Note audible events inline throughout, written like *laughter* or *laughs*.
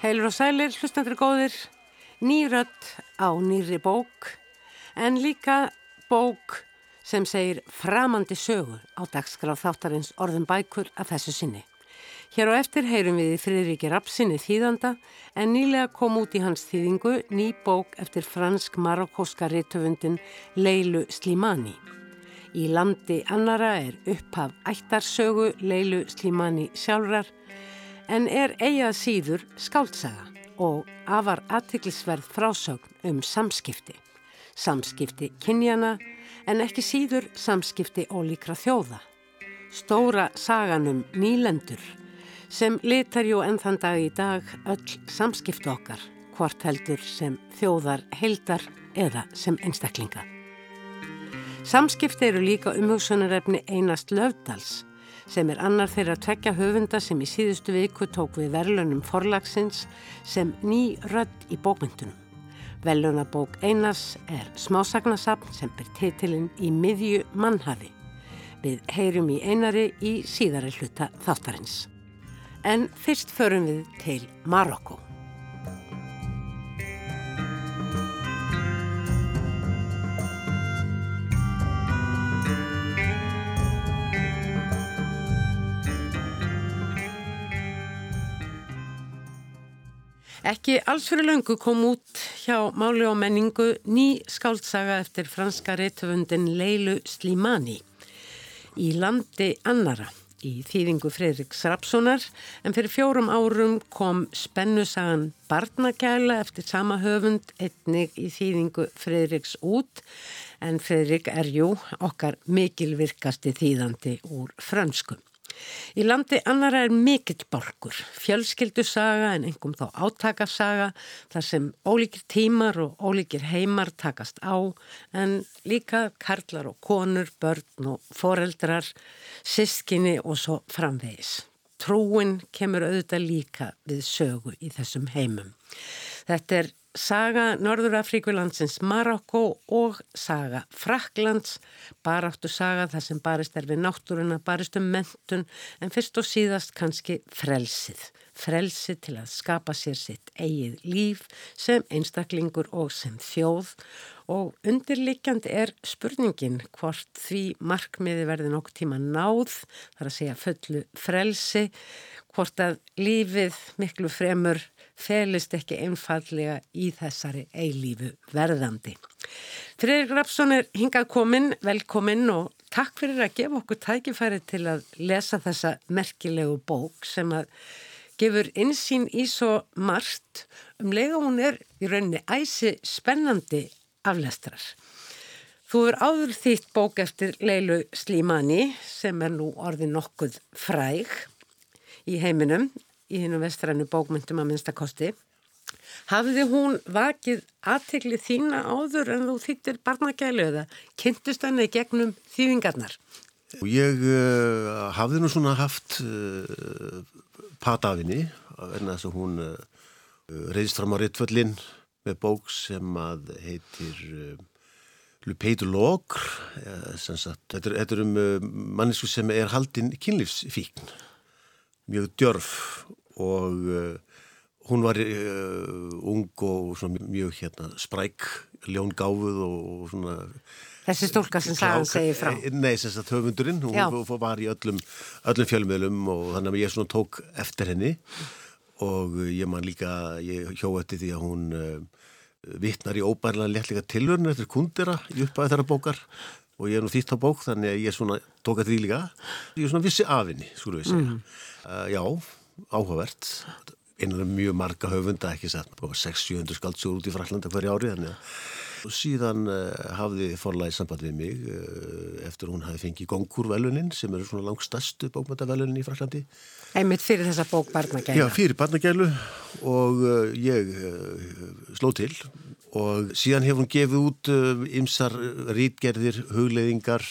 Heilur og sælir, hlustandri góðir, nýrött á nýri bók en líka bók sem segir framandi sögu á dagskráð þáttarins orðum bækur af þessu sinni. Hér á eftir heyrum við Friðriki Rapsinni þýðanda en nýlega kom út í hans þýðingu ný bók eftir fransk-marokkóska rittöfundin Leilu Slimani. Í landi annara er upphaf ættarsögu Leilu Slimani sjálfrar en er eigað síður skáltsaga og afar aðtiklisverð frásögn um samskipti. Samskipti kynjana en ekki síður samskipti ólíkra þjóða. Stóra saganum nýlendur sem litar jú ennþann dag í dag öll samskipti okkar, hvort heldur sem þjóðar heldar eða sem einstaklinga. Samskipti eru líka umhugsunarefni einast löfdals sem er annar þeirra tvekja höfunda sem í síðustu viku tók við verlunum forlagsins sem ný rödd í bókmyndunum. Velunabók Einars er smásagnasapn sem ber titilinn í miðju mannhafi. Við heyrum í Einari í síðari hluta þáttarins. En fyrst förum við til Marokko. Ekki alls fyrir löngu kom út hjá Máli og menningu ný skáldsaga eftir franska reytufundin Leilu Slimani í landi annara í þýðingu Fredriks Rapssonar en fyrir fjórum árum kom spennusagan Barnagæla eftir sama höfund einnig í þýðingu Fredriks út en Fredrik er jú okkar mikilvirkasti þýðandi úr franskum. Í landi annara er mikill borgur, fjölskyldusaga en engum þá átakasaga þar sem ólíkir tímar og ólíkir heimar takast á en líka karlar og konur, börn og foreldrar, sískinni og svo framvegis. Trúin kemur auðvitað líka við sögu í þessum heimum. Þetta er saga Norður-Afríkulandsins Marokko og saga Fraklands, baráttu saga þar sem barist er við náttúruna, barist um mentun en fyrst og síðast kannski frelsið. Frelsið til að skapa sér sitt eigið líf sem einstaklingur og sem þjóð og undirlikjandi er spurningin hvort því markmiði verði nokk tíma náð, þar að segja fullu frelsi, hvort að lífið miklu fremur felist ekki einfallega í þessari eilífu verðandi. Freyrir Grafsson er hingað komin, velkomin og takk fyrir að gefa okkur tækifæri til að lesa þessa merkilegu bók sem að gefur insýn í svo margt um lega hún er í rauninni æsi spennandi aflestrar. Þú er áður þýtt bók eftir Leilu Slímani sem er nú orðið nokkuð fræg í heiminum í hinn og vestrannu bókmyndum að minnstakosti. Hafði hún vakið aðtegli þína áður en þú þýttir barnagælu eða kynntust henni gegnum þýðingarnar? Ég uh, hafði nú svona haft uh, patafinni en þess að hún uh, reyðist fram á Rittvöllin með bók sem að heitir Lupeitur Lókr þetta er um mannesku sem er haldinn kynlífsfíkn mjög djörf og uh, hún var uh, ung og mjög hérna, spræk, ljóngáfuð og svona Þessi stúlka sem sagðan segir frá? Eh, Nei, þess að höfundurinn, hún Já. var í öllum, öllum fjölmiðlum og þannig að ég svona tók eftir henni. Og ég man líka, ég hjó eftir því að hún uh, vittnar í óbærlega léttleika tilvörn eftir kundera í uppæði þeirra bókar. Og ég er nú þýtt á bók þannig að ég svona tók eftir því líka. Ég svona vissi afinni, skulum við segja. Mm. uh, Já, áhugavert. Einan mjög marga höfunda ekki sett 600-700 skaldsjóður út í Fraklanda hverja ári þannig að og síðan uh, hafði forlæði samband við mig uh, eftir hún hafi fengið Gongur-velunin sem eru svona langt stærstu bókmöndavelunin í Fraklandi Einmitt fyrir þessa bók Barnagælu Já, fyrir Barnagælu og uh, ég sló til. Og síðan hefur hún gefið út ymsar rítgerðir, hugleiðingar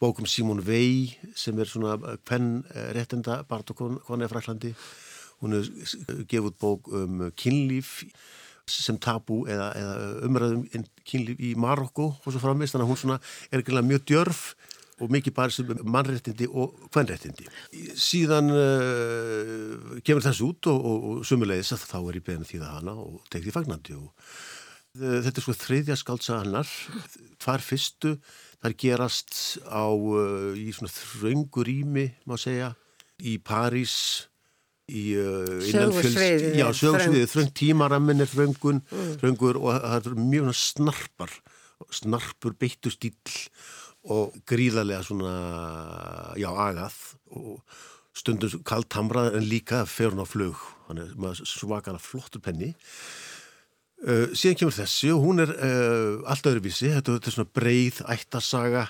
bókum Simon Vey sem er svona hvern réttenda Bart og koni af Fraklandi hún hefur gefið út bók um kynlíf sem tabú eða, eða umræðum kynlíf í Marokko og svo framist, þannig að hún svona er ekki mjög djörf og mikið bara sem mannréttindi og hvernréttindi. Síðan uh, kemur þessu út og, og, og sumulegis að þá er ég beðin því það hana og tekði fagnandi og þetta er sko þriðja skaldsa hannar, hvar fyrstu þar gerast á uh, í svona þröngur ími má segja, í París í sögursviðið já, sögursviðið, þröng tímarammin er þröngun, mm. þröngur og það er mjög snarpar snarpur beittu stíl og gríðarlega svona, já, agað og stundum kallt hamrað en líka fer hún á flug, hann er svakana flottur penni. Uh, síðan kemur þessi og hún er uh, allt öðruvísi, þetta, þetta er svona breið ættasaga,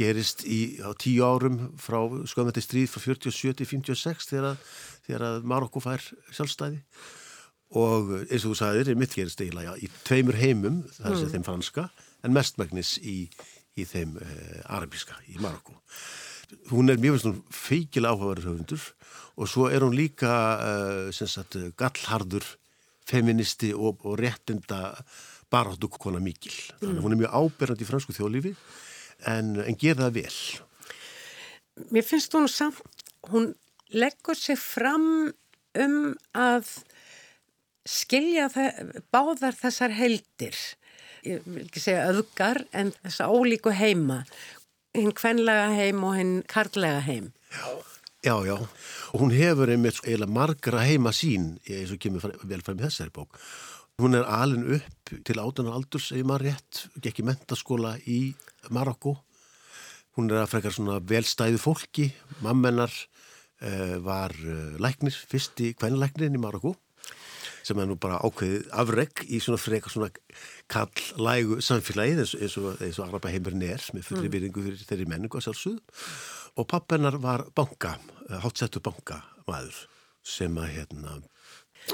gerist í, á tíu árum frá skömmeti stríð frá 47 til 56 þegar, þegar að Marokko fær sjálfstæði og eins og þú sagðir, mitt gerist eiginlega í tveimur heimum, það er mm. þeim franska en mestmægnis í í þeim uh, arabíska í Marokko. Hún er mjög feikil áhugaverður höfundur og svo er hún líka sagt, gallhardur feministi og, og réttinda baráttu kona mikil. Þannig að hún er mjög áberðand í fransku þjóðlífi en, en ger það vel. Mér finnst hún samt, hún leggur sig fram um að skilja það, báðar þessar heldir ég vil ekki segja öðgar, en þessa ólíku heima, hinn kvenlega heim og hinn karlega heim. Já, já, já. Og hún hefur einmitt eiginlega margra heima sín, eins og kemur vel fram í þessari bók. Hún er alin upp til átunar aldurs, ef maður rétt, gekk í mentaskóla í Marokko. Hún er að frekar svona velstæðu fólki, mammenar uh, var uh, læknir, fyrst í kvenlæknirinn í Marokko sem er nú bara ákveðið afreg í svona frekar svona kall-lægu samfélagið eins, eins og, og Araba heimurinn er með fullri mm. viðringu fyrir þeirri menningu að sjálfsögðu og pappennar var banka, eh, hátsettu bankamaður sem að hérna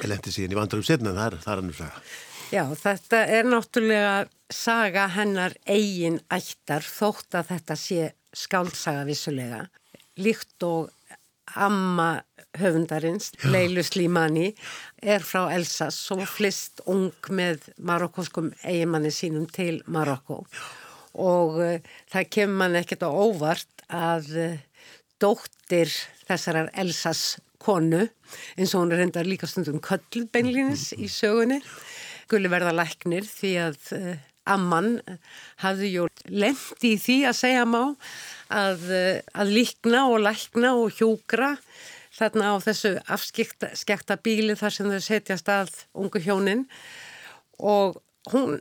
lendi síðan í vandarum setna það er, það er að Já, þetta er náttúrulega saga hennar eigin ættar þótt að þetta sé skálsaga vissulega. Líkt og amma höfundarins, Leilu Slimani, er frá Elsas og flist ung með marokkoskum eigimanni sínum til Marokko og uh, það kemur mann ekkert á óvart að uh, dóttir þessarar Elsas konu, eins og hún er hendar líka stundum köll beinlýnis í sögunni, gulli verða læknir því að uh, amman hafði jú lendi í því að segja má að, að líkna og lækna og hjúgra þarna á þessu afskekta bíli þar sem þau setja stað ungu hjónin. Og hún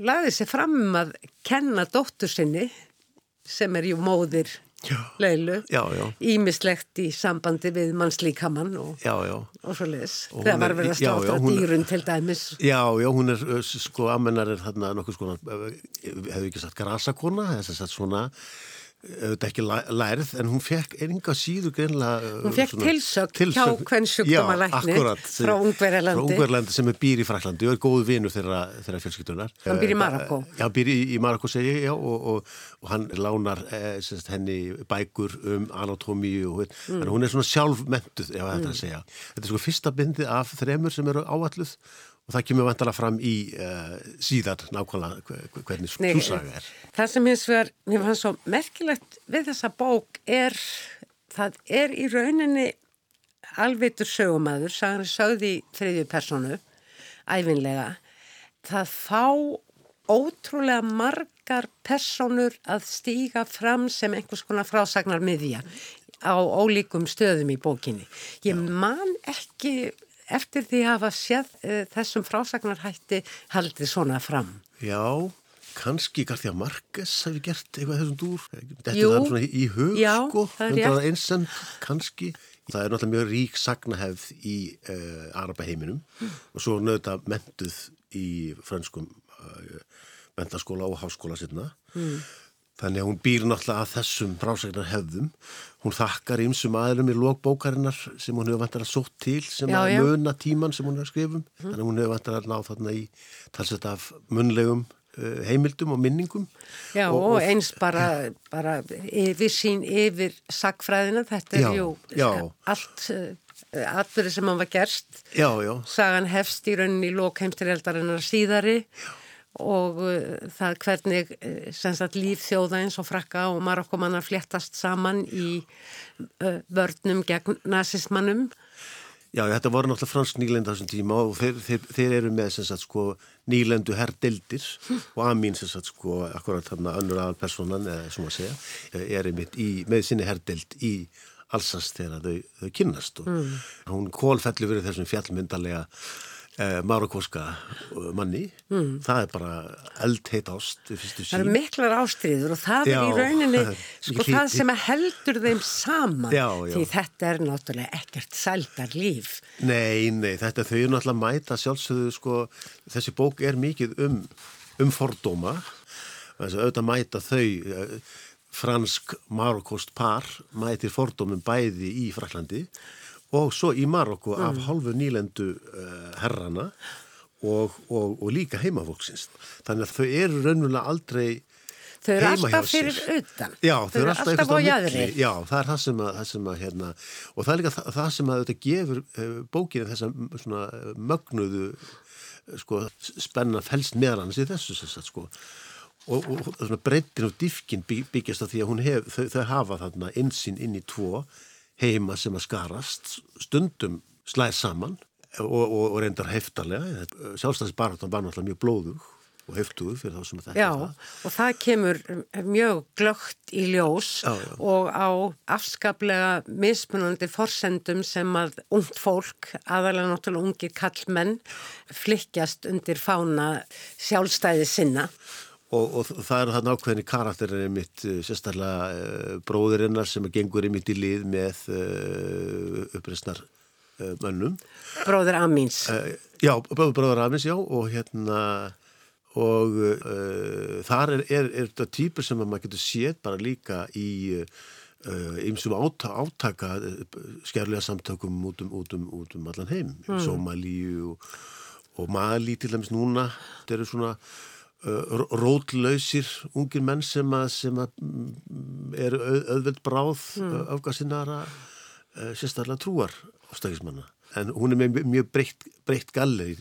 laði sér fram að kenna dóttur sinni sem er jú móðir leilu. Ímislegt í sambandi við mannslíkamann og, og svo leiðis það var verið að státa dýrun til dæmis. Já, já, hún er sko, ammennar er þarna nokkuð sko hefur ekki sagt grasakona, þess að svona auðvitað ekki lærið en hún fekk einhver síður greinlega hún fekk tilsökt hjá hvern sjúkdómalækni frá Ungverðarlandi frá Ungverðarlandi sem er býr í Fraklandi og er góðu vinur þeirra, fjölskyldunar hann býr í Marokko já, hann býr í, í Marokko segi ég og, og, og hann lánar eh, sérst, henni bækur um anatómi og mm. hún er svona sjálfmentuð ef það er að segja. Þetta er sko fyrsta bindi af þremur sem eru áalluð og það kemur vantala fram í uh, síðar nákvæmlega hvernig súsaga er. Það sem hins vegar, mér fannst svo merkilegt við þessa bók er, það er í rauninni alveitur sögumæður, sagði sögði í þriðju personu, æfinlega, það fá ótrúlega margar personur að stíga fram sem einhvers konar frásagnar miðja á ólíkum stöðum í bókinni. Ég man ekki eftir því að hafa séð uh, þessum frásagnarhætti haldið svona fram? Já, kannski Garðja Marques hefði gert eitthvað þessum dúr. Þetta er það svona í hug, já, sko. Það er einsend, kannski. Það er náttúrulega mjög rík sagnahefð í uh, Arabaheiminum mm. og svo nöðta mentuð í franskum uh, mentaskóla og háskóla sinna. Mm. Þannig að hún býr náttúrulega að þessum frásagnar hefðum. Hún þakkar ymsum aðlum í lókbókarinnar sem hún hefur vantar að sótt til sem já, að já. möna tíman sem hún hefur skrifum. Mm. Þannig að hún hefur vantar að ná þarna í talsett af munlegum uh, heimildum og minningum. Já og, og eins bara, bara yfir sín, yfir sagfræðina. Þetta er já, jú allt... Uh, Atbyrði sem hann var gerst já, já. sagan hefst í rauninni í lókheimstireldarinnar síðari og uh, það hvernig uh, sagt, líf þjóða eins og frakka og marokkomannar fléttast saman í uh, vörnum gegn nazismannum. Já, þetta voru náttúrulega fransk nýlenda þessum tíma og þeir, þeir, þeir eru með sagt, sko, nýlendu herrdildir og Amin sagt, sko, akkurat þarna önnur aðal personan, eða sem að segja, er einmitt í, með sinni herddild í allsast þegar þau, þau kynnast og mm. hún kólfelli verið þessum fjallmyndarlega eh, marokkoska eh, manni. Mm. það er bara eldheit ást það eru miklar ástriður og það já, er í rauninni *laughs* sko það sem heldur þeim saman. Já, já. því þetta er náttúrulega ekkert sældar líf. Nei, nei, þetta þau eru náttúrulega mæta sjálfsögðu sko, þessi bók er mikið um, um fordóma. Þess að auðvitað mæta þau eh, fransk-marokkost par mætir fordómum bæði í Fraklandi og svo í Marokko mm. af halvu nýlendu uh, herrana og, og, og líka heimafóksins. Þannig að þau eru raunulega aldrei Þau eru alltaf fyrir utan. Já, þau, þau eru alltaf, alltaf á jæðri. Já, það er það sem að, það sem að hérna, og það er líka það, það sem að þetta gefur uh, bókinu þessa svona uh, mögnuðu sko, spenna fælst meðan hans í þessu þess að sko og, og, og breytin og diffkin byggjast á því að hef, þau, þau hafa þarna einsinn inn í tvo heima sem að skarast stundum slæð saman og, og reyndar heftarlega sjálfstæðisbaratan var náttúrulega mjög blóðug og heftuðu fyrir þá sem þetta Já, og það kemur mjög glögt í ljós já, já. og á afskaplega mismunandi forsendum sem að ungt fólk, aðalega náttúrulega ungir kallmenn, flikkjast undir fána sjálfstæði sinna Og, og það er það nákvæðinni karakterinn mitt eh, sérstaklega uh, bróðurinnar sem gengur í mitt í lið með uh, uppreysnar uh, mönnum. Bróður Amins. Já, bróður Amins, já, og hérna og þar er, er, er þetta týpur sem maður getur séð bara líka í einsum áta, átaka skjærlega samtökum út um, út um, út um allan heim, mm. Somalíu og, og Mali til dæmis núna, þetta eru svona rótlausir ungir menn sem að, sem að mm, eru auðveld bráð mm. afgasinnara uh, sérstaklega trúar ástækismanna en hún er með mjög breytt, breytt galli.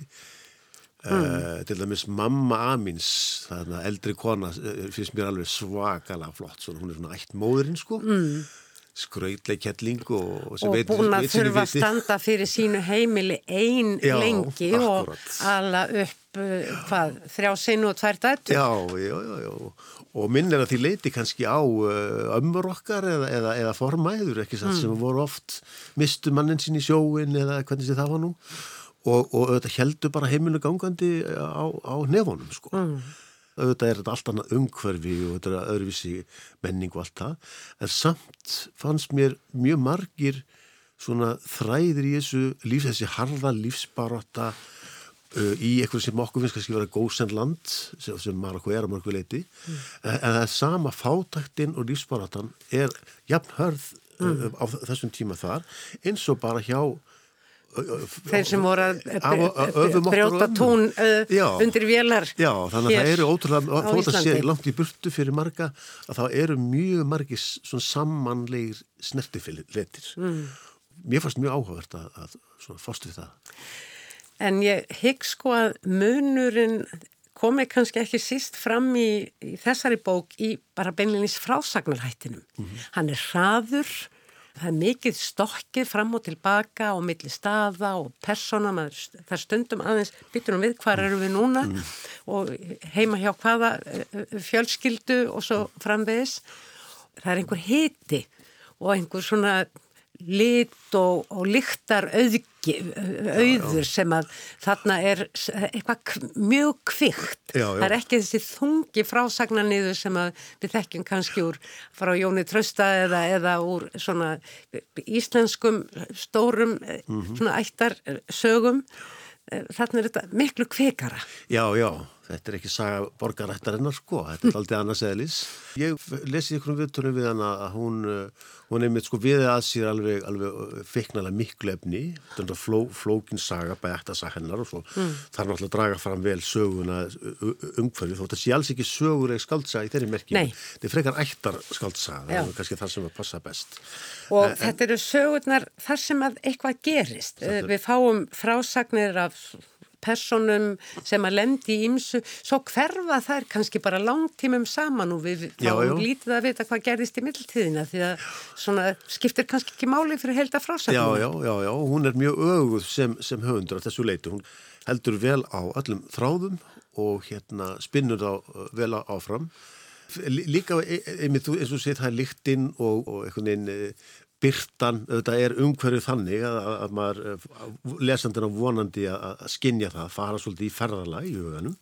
Uh, mm. til dæmis mamma Amins er eldri kona finnst mér alveg svakalega flott. Hún er svona ætt móðurinn sko. Mm skrautleg kettling og, og búin að þurfa að standa fyrir sínu heimili einn *laughs* lengi akkurat. og alla upp uh, hvað, þrjá sinu og tvær dættur já, já, já, já. Og minn er að því leiti kannski á uh, ömmur okkar eða, eða, eða formæður ekki satt mm. sem voru oft mistu mannin sín í sjóin eða hvernig sé það var nú. Og, og þetta heldur bara heimilu gangandi á, á nefonum sko. Mm auðvitað er þetta allt annað umhverfi og þetta er öðruvísi menning og allt það en samt fannst mér mjög margir svona þræðir í þessu líf, þessi harða lífsbaróta uh, í eitthvað sem okkur finnst kannski vera góðsend land sem, sem Marokko er á mörgu leiti mm. en, en það er sama fátaktinn og lífsbarótan er jafn hörð uh, mm. á þessum tíma þar eins og bara hjá þeir sem voru að brjóta tún undir vélar Já, þannig að það eru ótrúlega þótt að sé langt í burtu fyrir marga að það eru mjög margi samanleir snertifilitir mm. Mér fannst mjög áhugavert að, að fást við það. En ég hygg sko að munurinn komið kannski ekki síst fram í, í þessari bók í bara beinleginis frásagnarhættinum. Mm -hmm. Hann er hraður Það er mikið stokkið fram og tilbaka og milli staða og persóna, maður, það stundum aðeins, byttunum við hvað eru við núna mm. og heima hjá hvaða eh, fjölskyldu og svo framvegis. Það er einhver hiti og einhver svona lit og, og lyktar auður sem að þarna er eitthvað mjög kvikt. Já, já. Það er ekki þessi þungi frásagnaniðu sem að við þekkjum kannski úr frá Jóni Trösta eða, eða úr svona íslenskum stórum mm -hmm. svona ættarsögum. Þarna er þetta miklu kvikara. Já, já. Þetta er ekki saga borgarættarinnar sko, þetta er aldrei annars eðlis. Ég lesi ykkur um viðtunum við hana að hún, uh, hún er mitt sko við að sér alveg, alveg uh, feiknalega miklu efni, þetta er fló, flókin saga bæði saga hennar og svo mm. þarf náttúrulega að draga fram vel söguna umhverfið þótt að sé alls ekki söguleg skaldsaga í þeirri merkjum. Þetta er frekar ættar skaldsaga, það er kannski þar sem að passa best. Og en, þetta eru sögurnar þar sem að eitthvað gerist. Við fáum frásagnir af personum sem að lendi í ymsu, svo hverfa þær kannski bara langtímum saman og við fáum lítið að vita hvað gerðist í middeltíðina því að svona skiptir kannski ekki máli fyrir held að frásagna. Já, já, já, já, hún er mjög öguð sem, sem höfundur af þessu leiti, hún heldur vel á öllum þráðum og hérna spinnur á vel áfram. Líka e, e, einmitt eins og sétt það er líktinn og, og einhvern veginn e, byrtan, þetta er umhverju þannig að, að maður lesandina vonandi að, skinja það fara svolítið í ferðarlag í huganum.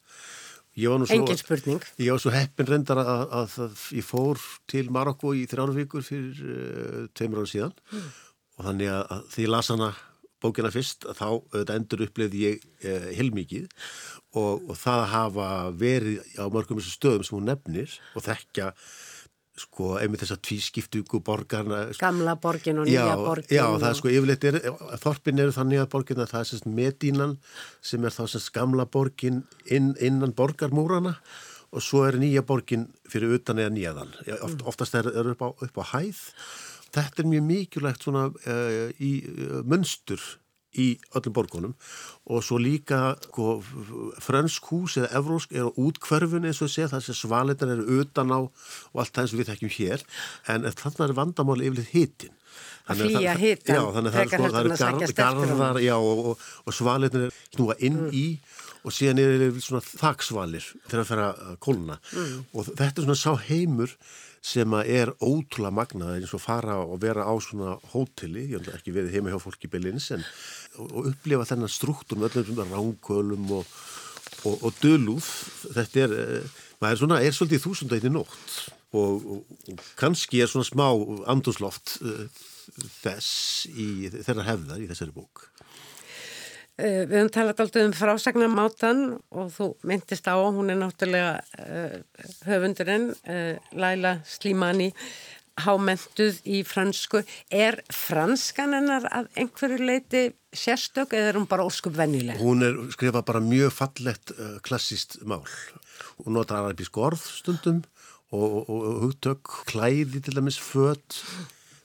Engin spurning. Ég var svo heppin reyndar að, að, að ég fór til Marokko í þrjárvíkur fyrir uh, tveimur ára síðan. Mm. og þannig að því ég las hana bókina fyrst þá auðvitað endur upplefði ég uh, heilmikið. Og, og það hafa verið á mörgum þessu stöðum sem hún nefnir og þekkja sko einmitt þess að tvískiptugu borgarna Gamla borgin og nýja borgin Já, það er sko yfirleitt, er, þorpin eru það nýja borgin að það er sérst medínan sem er þá sérst gamla borgin inn, innan borgarmúrana og svo er nýja borgin fyrir utan eða nýjaðan Oft, mm. oftast er það upp, upp á hæð. Þetta er mjög mikilvægt svona uh, í uh, munstur í öllum borgunum og svo líka sko, fransk hús eða evrósk er á útkverfun eins og sé það sem svalitar eru utan á og allt það og við þekkjum hér en þannig er vandamáli yfirleitt hitin að flýja hitan já þannig að það, það eru garðar já, og, og, og svalitar er snúa inn mm. í og síðan er það svona þaksvalir fer að kóluna mm. og þetta er svona sá heimur sem er ótrúlega magnað eins og fara og vera á svona hóteli, ég hef ekki verið heima hjá fólki bylins en og upplifa þennan struktúr með öllum svona ránkölum og, og, og dölúð þetta er, eh, maður er svona, er svolítið þúsundæti nótt og, og kannski er svona smá andusloft uh, þess í þeirra hefðar í þessari bók Við höfum talað alltaf um frásagnamátan og þú myndist á, hún er náttúrulega uh, höfundurinn Laila Slimani hámentuð í fransku. Er franskan hennar að einhverju leiti sérstök eða er hún bara óskup vennileg? Hún er skrifað bara mjög fallett klassíst mál. Hún notar arabísk orð stundum og, og, og hugtök, klæði til dæmis fött,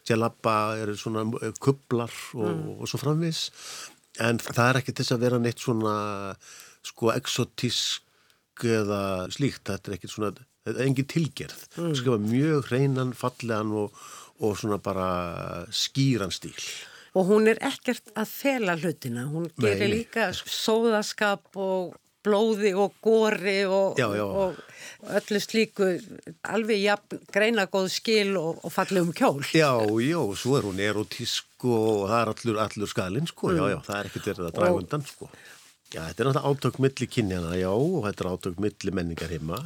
tjalabba er svona kublar og, mm. og svo framvis. En það er ekki til að vera neitt svona sko exotísk eða slíkt. Þetta er ekki svona þetta er engin tilgerð mm. skrifa mjög hreinan, fallegan og, og svona bara skýran stíl og hún er ekkert að fela hlutina hún gerir Nei. líka sóðaskap og blóði og góri og, já, já. og öllu slíku alveg jafn, greina góð skil og, og fallegum kjól. Já, já, svo er hún erotísk og það er allur, allur skalinn sko, mm. já, já, það er ekkert verið að draga undan sko. Já, þetta er náttúrulega átök milli kynjana, já, og þetta er átök milli menningar heima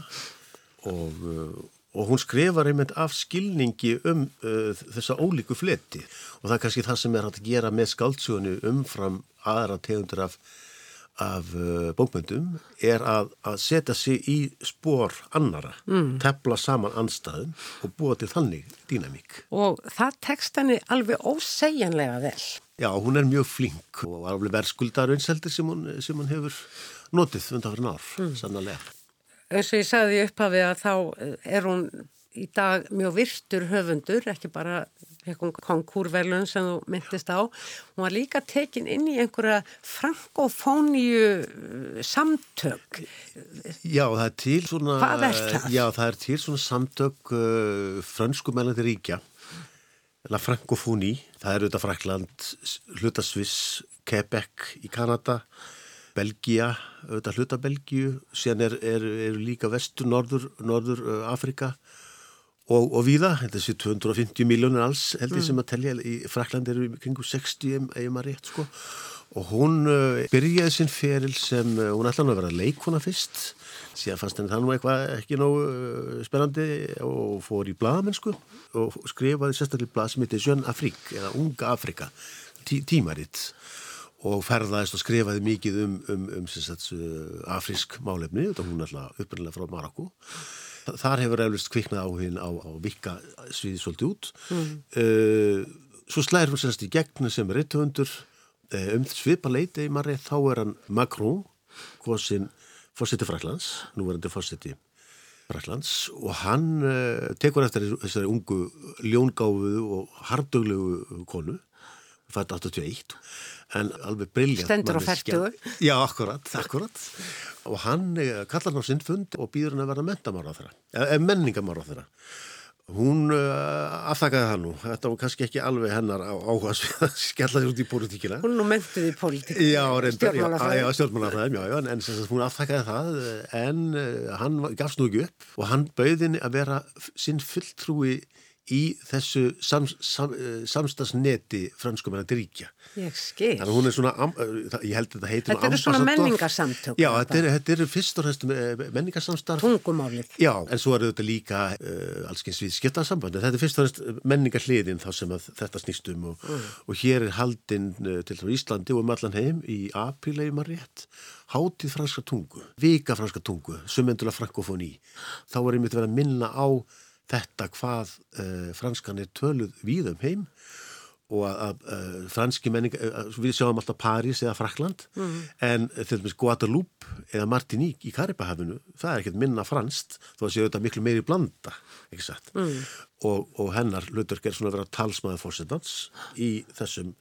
og, uh, og hún skrifar einmitt af skilningi um uh, þessa ólíku fleti. Og það er kannski það sem er hægt að gera með skáltsugunni umfram aðra tegundur af, af uh, bókmyndum er að, að setja sig í spór annara, mm. tepla saman anstæðum og búa til þannig dýnamík. Og það tekst henni alveg ósegjanlega vel. Já, hún er mjög flink og alveg verðskuldar vinseldir sem, sem hún hefur notið undan fyrir nár, mm. sannlega eins og ég sagði upp af því að þá eh, er hún í dag mjög virtur höfundur, ekki bara konkúrverlun sem þú myndist á. Hún var líka tekin inn í einhverja frankofóníu eh, samtök. Já, það er til svona... Hvað er það? Já, það er til svona samtök uh, frönsku mellandi ríkja. La frankofóni, það er auðvitað Frækland, Hlutasviss, Quebec í Kanada Belgia, auðvitað hluta Belgiu, síðan er, er, er líka vestur, norður, norður uh, Afrika og, og viða, þessi 250 miljónir alls held ég mm. sem að tellja, í Frakland eru kringu 60 ef maður rétt sko og hún uh, byrjaði sinn feril sem, uh, hún ætlaði að vera leikona fyrst, síðan fannst henni það nú eitthvað ekki nógu uh, spennandi og fór í bladamennsku og skrifaði sérstaklega blad sem heitir Jeune Afrique eða Unga Afrika, tí, tímaritt og ferðaðist og skrifaði mikið um, um, um sagt, afrísk málefni, þetta hún alltaf upprænlega frá Marokko. Þar hefur eflust kviknað á hinn á, á vikka sviði svolítið út. Mm. Uh, svo slæðir hún sérst í gegn sem er eitthundur uh, um svipa leiti í marri, þá er hann Macron, hvosinn fórseti Fræklands, nú verður fórseti Fræklands og hann uh, tekur eftir þessari ungu ljóngáfuðu og hardöglegu konu fætt 81 en alveg briljant Stendur á færtugu Já, akkurat, akkurat. Og hann eh, kallar hann á sinn fund og býður hann að verða mentamára á þeirra eða menningamára á þeirra hún uh, afþakkaði það nú. Þetta var kannski ekki alveg hennar áhuga að *laughs* skella þér út í pólitíkina. Hún nú mentuð í pólitík já, stjórnmálafræði já, já, en, en hún afþakkaði það en uh, hann gafst nú ekki upp og hann bauðinni að vera sinn fulltrúi í þessu sam, sam, eh, samstagsneti franskumenandi ríkja. Ég skil. Þannig að hún er svona, eh, ég held að þetta heitir... Þetta eru svona menningarsamtök. Já, þetta eru er fyrst og fremst eh, menningarsamstarf. Tungumálið. Já, en svo eru þetta líka uh, allskyns við skiptaðsambandi. Þetta er fyrst og fremst menningarhliðin þá sem þetta snýstum og, mm. og hér er haldinn til þá Íslandi og um allan heim í aprílegi maður rétt hátið franska tungu, vika franska tungu, sumendula frankofóni. Þá er einmitt verið að minna á þetta hvað uh, franskan er töluð við um heim og að, að uh, franski menning, uh, við sjáum alltaf Paris eða Frakland mm. en til dæmis Guadeloupe eða Martinique í Karibahafinu, það er ekkert minna franst þó að séu þetta miklu meiri blanda mm. og, og hennar Ludvig er svona að vera talsmaður fórsetans í þessum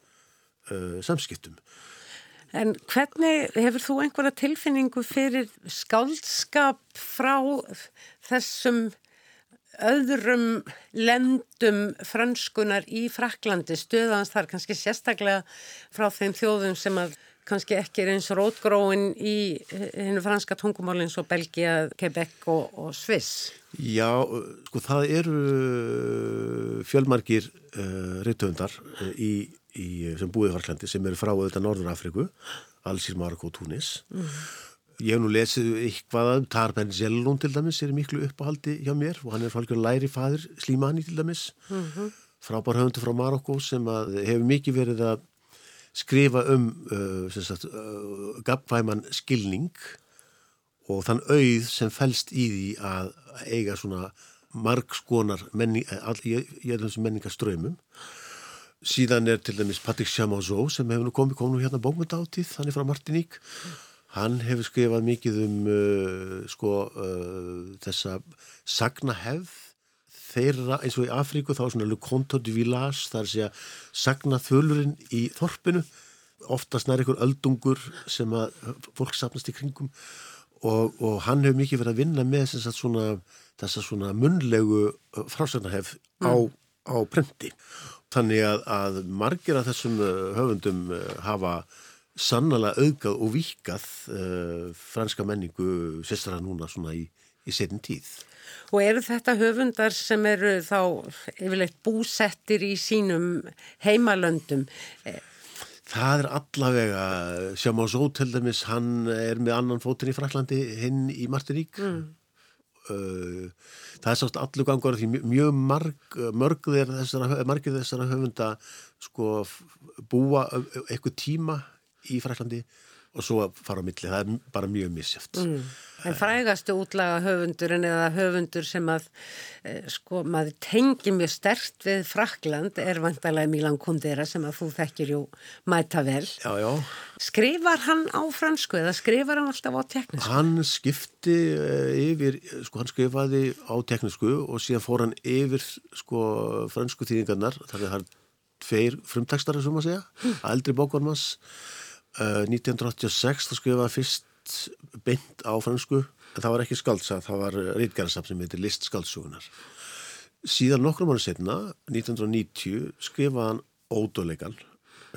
samskiptum En hvernig hefur þú einhverja tilfinningu fyrir skálskap frá þessum öðrum lendum franskunar í Fraklandi stöðans þar kannski sérstaklega frá þeim þjóðum sem að kannski ekki er eins rótgróin í hennu franska tungumálinn svo Belgia, Quebec og, og Sviss. Já, sko það eru fjölmarkir uh, rittöndar uh, í, í, sem búið í Fraklandi sem eru frá auðvitað Norður Afriku, Alsir, Marokko og Túnis og mm. Ég hef nú lesið eitthvað um Tarben Zellun til dæmis er miklu uppáhaldi hjá mér og hann er fólkur læri fadur Slimani til dæmis. Mm -hmm. frábár höfundu frá Marokko sem hefur mikið verið að skrifa um uh, sagt, uh, gafvæman skilning og þann auð sem fælst í því að eiga svona margskonar menning, menningarströymum síðan er til dæmis Patrick Chamoiseau sem hefur nú komið, komið hérna bókmynda átíð, hann er frá Martiník Hann hefur skrifað mikið um uh, sko, uh, þessa sagnahefð þeirra eins og í Afríku þá svona Le Conte du Village það er að segja sagnaþölurinn í þorpinu. Oftast nær einhver öldungur sem að fólk sapnast í kringum. Og, og hann hefur mikið verið að vinna með svona, þessa svona munlegu uh, frásagnahefð mm. á, á prenti. Þannig að, að margir af þessum uh, höfundum uh, hafa sannlega auðgað og vikað uh, franska menningu sérstaklega núna svona í, í setin tíð. Og eru þetta höfundar sem eru þá yfirleitt búsettir í sínum heimalöndum? Það er allavega, sjáum á svo til dæmis, hann er með annan fótinn í Fraklandi, hinn í Martiník. Mm. Uh, það er sátt allur gangur því mjög marg, mörgðir þessara, þessara höfunda sko búa eitthvað tíma í Fræklandi og svo fara á milli, það er bara mjög misjöft. Mm. En frægastu útlaga höfundurinn eða höfundur sem að eh, sko maður tengi mjög stert við Frækland er vantalega Milan Kundera sem að þú þekkir jú mæta vel. Já, já. Skrifar hann á fransku eða skrifar hann alltaf á teknisku? Hann skipti uh, yfir, sko hann skrifaði á teknisku og síðan fór hann yfir sko fransku þýðingarnar, þar er það tveir frumtekstar sem maður segja, aldri bókvarmans 1986 þá skrifaði fyrst beint á fransku en það var ekki skaldsa, það var rítgerðarsam sem heitir List skaldsugunar síðan nokkrum ára setna 1990 skrifaði hann ódóleikan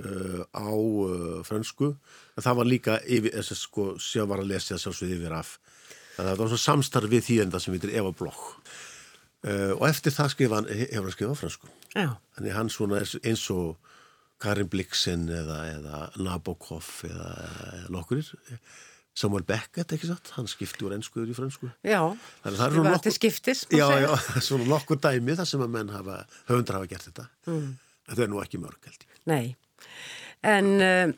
uh, á uh, fransku en það var líka yfir, þess að sko sjá var að lesa þess að yfir af. Það var svona samstarf við þýðenda sem heitir Eva Bloch. Uh, og eftir það skrifa hann, hefur hann skrifað á fransku Já. þannig hann svona eins og Karin Blixen eða, eða Nabokov eða, eða nokkurir. Samuel Beckett, ekki satt, hann skipti úr ennskuður í fransku Já, það var nokkur, til skiptis Já, já, *laughs* svona nokkur dæmi þar sem að menn hafa, höfundar hafa gert þetta. Mm. þetta er nú ekki mörg held ég. Nei, en uh,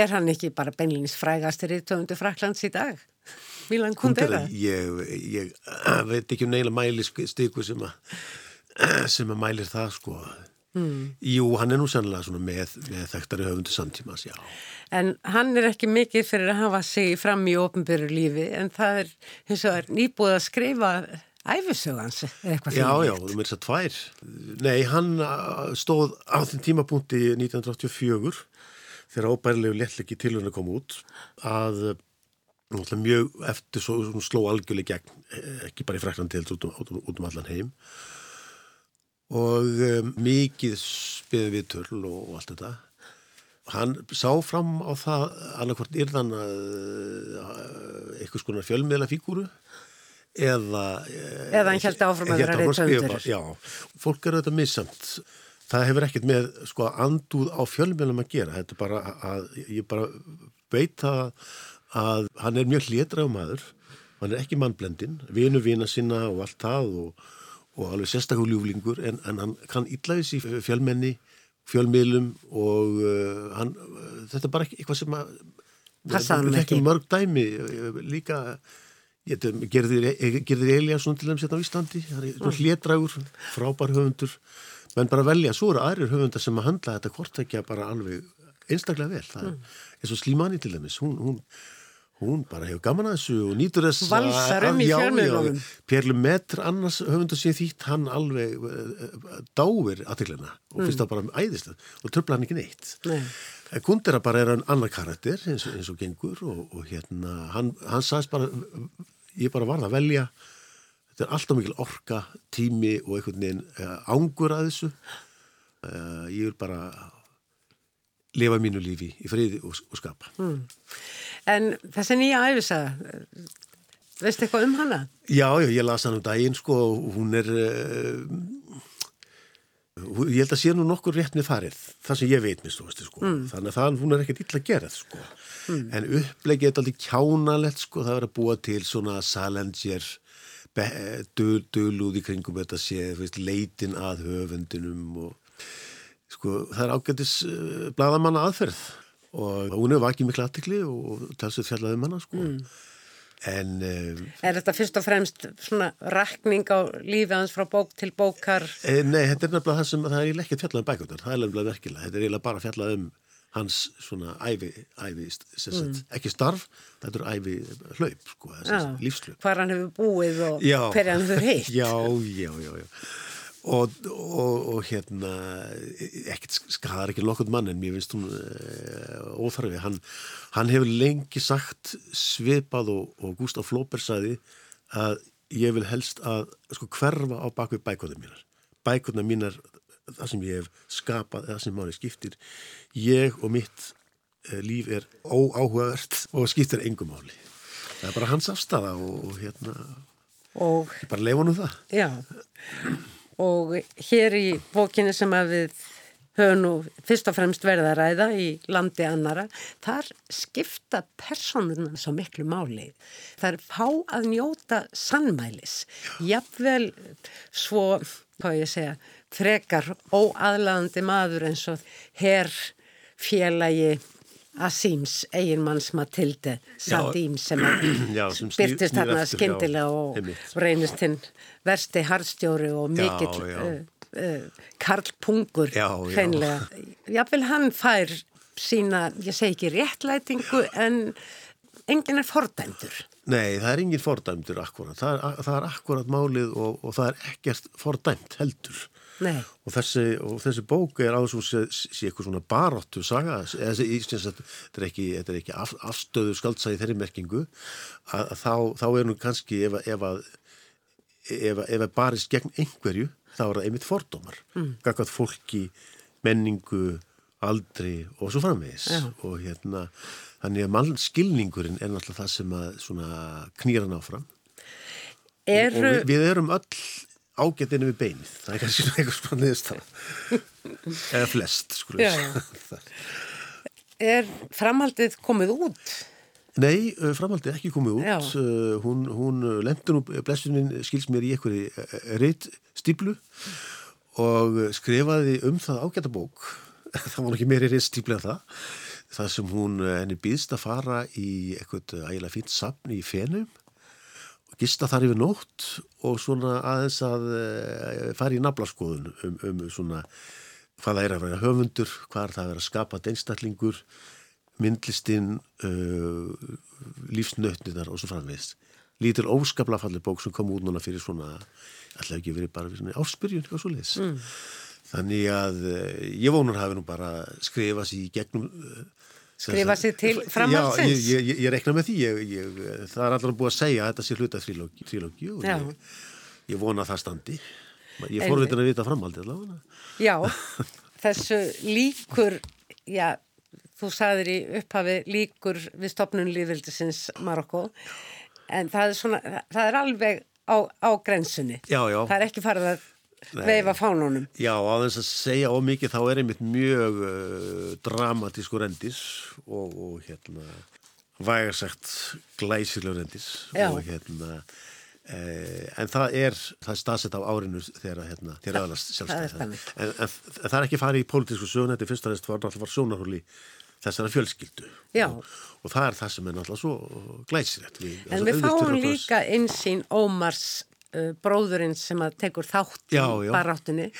er hann ekki bara beinlinnins frægastir í töfundu Fraklands í dag? Milan Kundera? Ég, ég *clears throat* veit ekki um neila mæli stíku sem að *clears throat* sem að mælir það sko Mm. Jú, hann er nú sannlega með, með þekktari höfundu samtímas, já. En hann er ekki mikið fyrir að hafa sig fram í ofnbyrju lífi, en það er, eins og er nýbúið að skrifa æfisögans eitthvað Já, já, þú þess að tvær. Nei, hann uh, stóð á þeim tímapunkti 1984 þegar óbærilegu léttlegi tilhörna kom út að uh, mjög eftir svo, sló algjörlega gegn, eh, ekki bara í Fraklandi heldur út, út, út um allan heim og um, mikið spiði við törl og, og allt þetta. Hann sá fram á það annarkvort yrðan uh, eitthvað skonar fjölmiðla fígúru eða eða hann held áfram að vera reyndöndur já, fólk er þetta missamt. Það hefur ekkert með sko andúð á fjölmiðlum að gera. Þetta er bara að ég bara veit að, að hann er mjög hlédrað maður hann er ekki mannblendin, vinu vina sinna og allt það og, og alveg sérstaklega ljúflingur en, en hann kann illaðis í fjölmenni fjölmiðlum og uh, hann, uh, þetta er bara eitthvað sem að Passaðan ekki mörg dæmi líka gerðir Eliasson til þess að á Íslandi mm. hlédragur, frábær höfundur menn bara velja, svo eru aðrir höfundar sem að handla þetta kortækja bara alveg einstaklega vel, það er mm. eins og Slimani til dæmis, hún, hún hún bara hefur gaman að þessu og nýtur þess að valsar um í fjármiðlunum Pérlu Metr, annars höfundur sé þýtt hann alveg uh, dáir aðtilina og mm. finnst það bara æðislega og tröfla hann ekki neitt Nei. Gundera bara er hann annar karakter eins, eins og gengur og, og hérna hann, hann sagðist bara ég bara varða að velja þetta er alltaf mikil orka, tími og einhvern veginn uh, ángur að þessu uh, ég vil bara lifa mínu lífi í friði og, og skapa mm. En þessi nýja æfisaða, veistu eitthvað um hana? Já, já, ég las hann um daginn, sko, hún er, uh, ég held að sé nú nokkur rétt með farið, það sem ég veit minnst, sko, mm. þannig að það, hún er ekkert illa gerð, sko, mm. en upplegið er aldrei kjánalett, sko, það er að búa til svona döl, dölúð í kringum þetta sé, veist, leitin að höfundinum og, sko, það er ágættis uh, bladamanna aðferð og hún hefur vakið miklu aðtikli og talsið fjallaði manna um sko. Mm. En, um, er þetta fyrst og fremst svona rakning á lífið hans frá bók til bókar? E, nei, þetta er nefnilega það sem það er ekki fjallað um bækundar, það er nefnilega verkilega þetta er eiginlega bara fjallað um hans svona ævi, ævi mm. ekki starf, þetta er ævi hlaup, sko, lífslaup Hvar hann hefur búið og hver hann hefur *laughs* heitt Já, já, já, já Og, og, og hérna ekkert skadar ekki nokkund mann en mér finnst hún uh, óþarfi. Hann, hann hefur lengi sagt svipað og, og Gustaf Flóber saði að ég vil helst að sko hverfa á bakvið bækóðum mínar. Bækóðum mínar það sem ég hef skapað það sem máli skiptir. Ég og mitt uh, líf er óáhugavert og skiptir engum máli. Það er bara hans afstafa og hérna og bara lefa nú það. Já og hér í bókinu sem að við höfum nú fyrst og fremst verða að ræða í landi annara, þar skipta personuna svo miklu máli. Það er fá að njóta sannmælis. Jafnvel svo, hvað ég segja, frekar óaðlandi maður eins og herr félagi Asims, eiginmanns Matilde Sadim sem, *clears throat* sem byrtist hérna skindilega og reynist hinn versti harðstjóri og mikill uh, uh, Karl Pungur hreinlega. Jáfnvel hann fær sína, ég segi ekki réttlætingu en enginn er fordæmdur. Nei, það er enginn fordæmdur akkurat. Það er, það er akkurat málið og, og það er ekkert fordæmt heldur. Og þessi, og þessi bók er aðeins og sé, sé eitthvað svona baróttu saga þetta er ekki, ekki af, afstöðu skaldsæði þeirri merkingu að, að þá, þá er nú kannski ef, ef að ef að barist gegn einhverju þá er það einmitt fordómar mm. gaggat fólki, menningu aldri og svo framvegis Já. og hérna þannig að mannskilningurinn er náttúrulega það sem að knýra náfram er... og, og við, við erum öll ágættinu við beinið það er kannski eitthvað svona niðurstað *laughs* eða flest *laughs* Er framhaldið komið út? Nei, framhaldið ekki komið út. Uh, hún, hún lemdi nú blessunin skils mér í einhverju reitt stíplu og skrifaði um það ágættabók. *laughs* það var ekki meiri reitt stíplu en það. Það sem hún henni býðst að fara í eitthvað ægilega fínt sapn í fenum gista þar yfir nótt og svona aðeins að fara í naflaskoðun um, um svona hvað það er að vera höfundur, hvað er það að vera skapað einstaklingur myndlistinn uh, lífsnötninar og svo framvegist lítil óskapla falli bók sem kom út núna fyrir svona alltaf ekki verið bara fyrir svona áspyrjun og svo leiðis mm. þannig að uh, ég vonur hafi nú bara skrifað sér í gegnum skrifa sér til framhaldsins? Já, ég, ég, ég rekna með því. Ég, það er alltaf búið að segja að þetta sé hluta trílógi og ég vona að það standi. Ég fór veitin að vita framhaldi allavega. Já, *laughs* þessu líkur já, þú sagðir í upphafi líkur við stopnun líðvildisins Marokko en það er svona, það er alveg á, á grensunni. Já, já. það er ekki farið að veifa fánunum. Já, á þess að segja ómikið þá er einmitt mjög uh, dramatískur endis og, og hérna vægarsagt glæsilegur endis Já. og hérna eh, en það er, það er staðsett á árinu þegar hérna, þegar aðalast sjálfstæð en, en, en það er ekki farið í pólitísku sögun þetta er fyrst og næst var náttúrulega sjónarhóli þessara fjölskyldu. Og, og það er það sem er náttúrulega svo glæsilegt. En við fáum líka einsýn Ómars bróðurinn sem að tekur þátt já, í baráttunni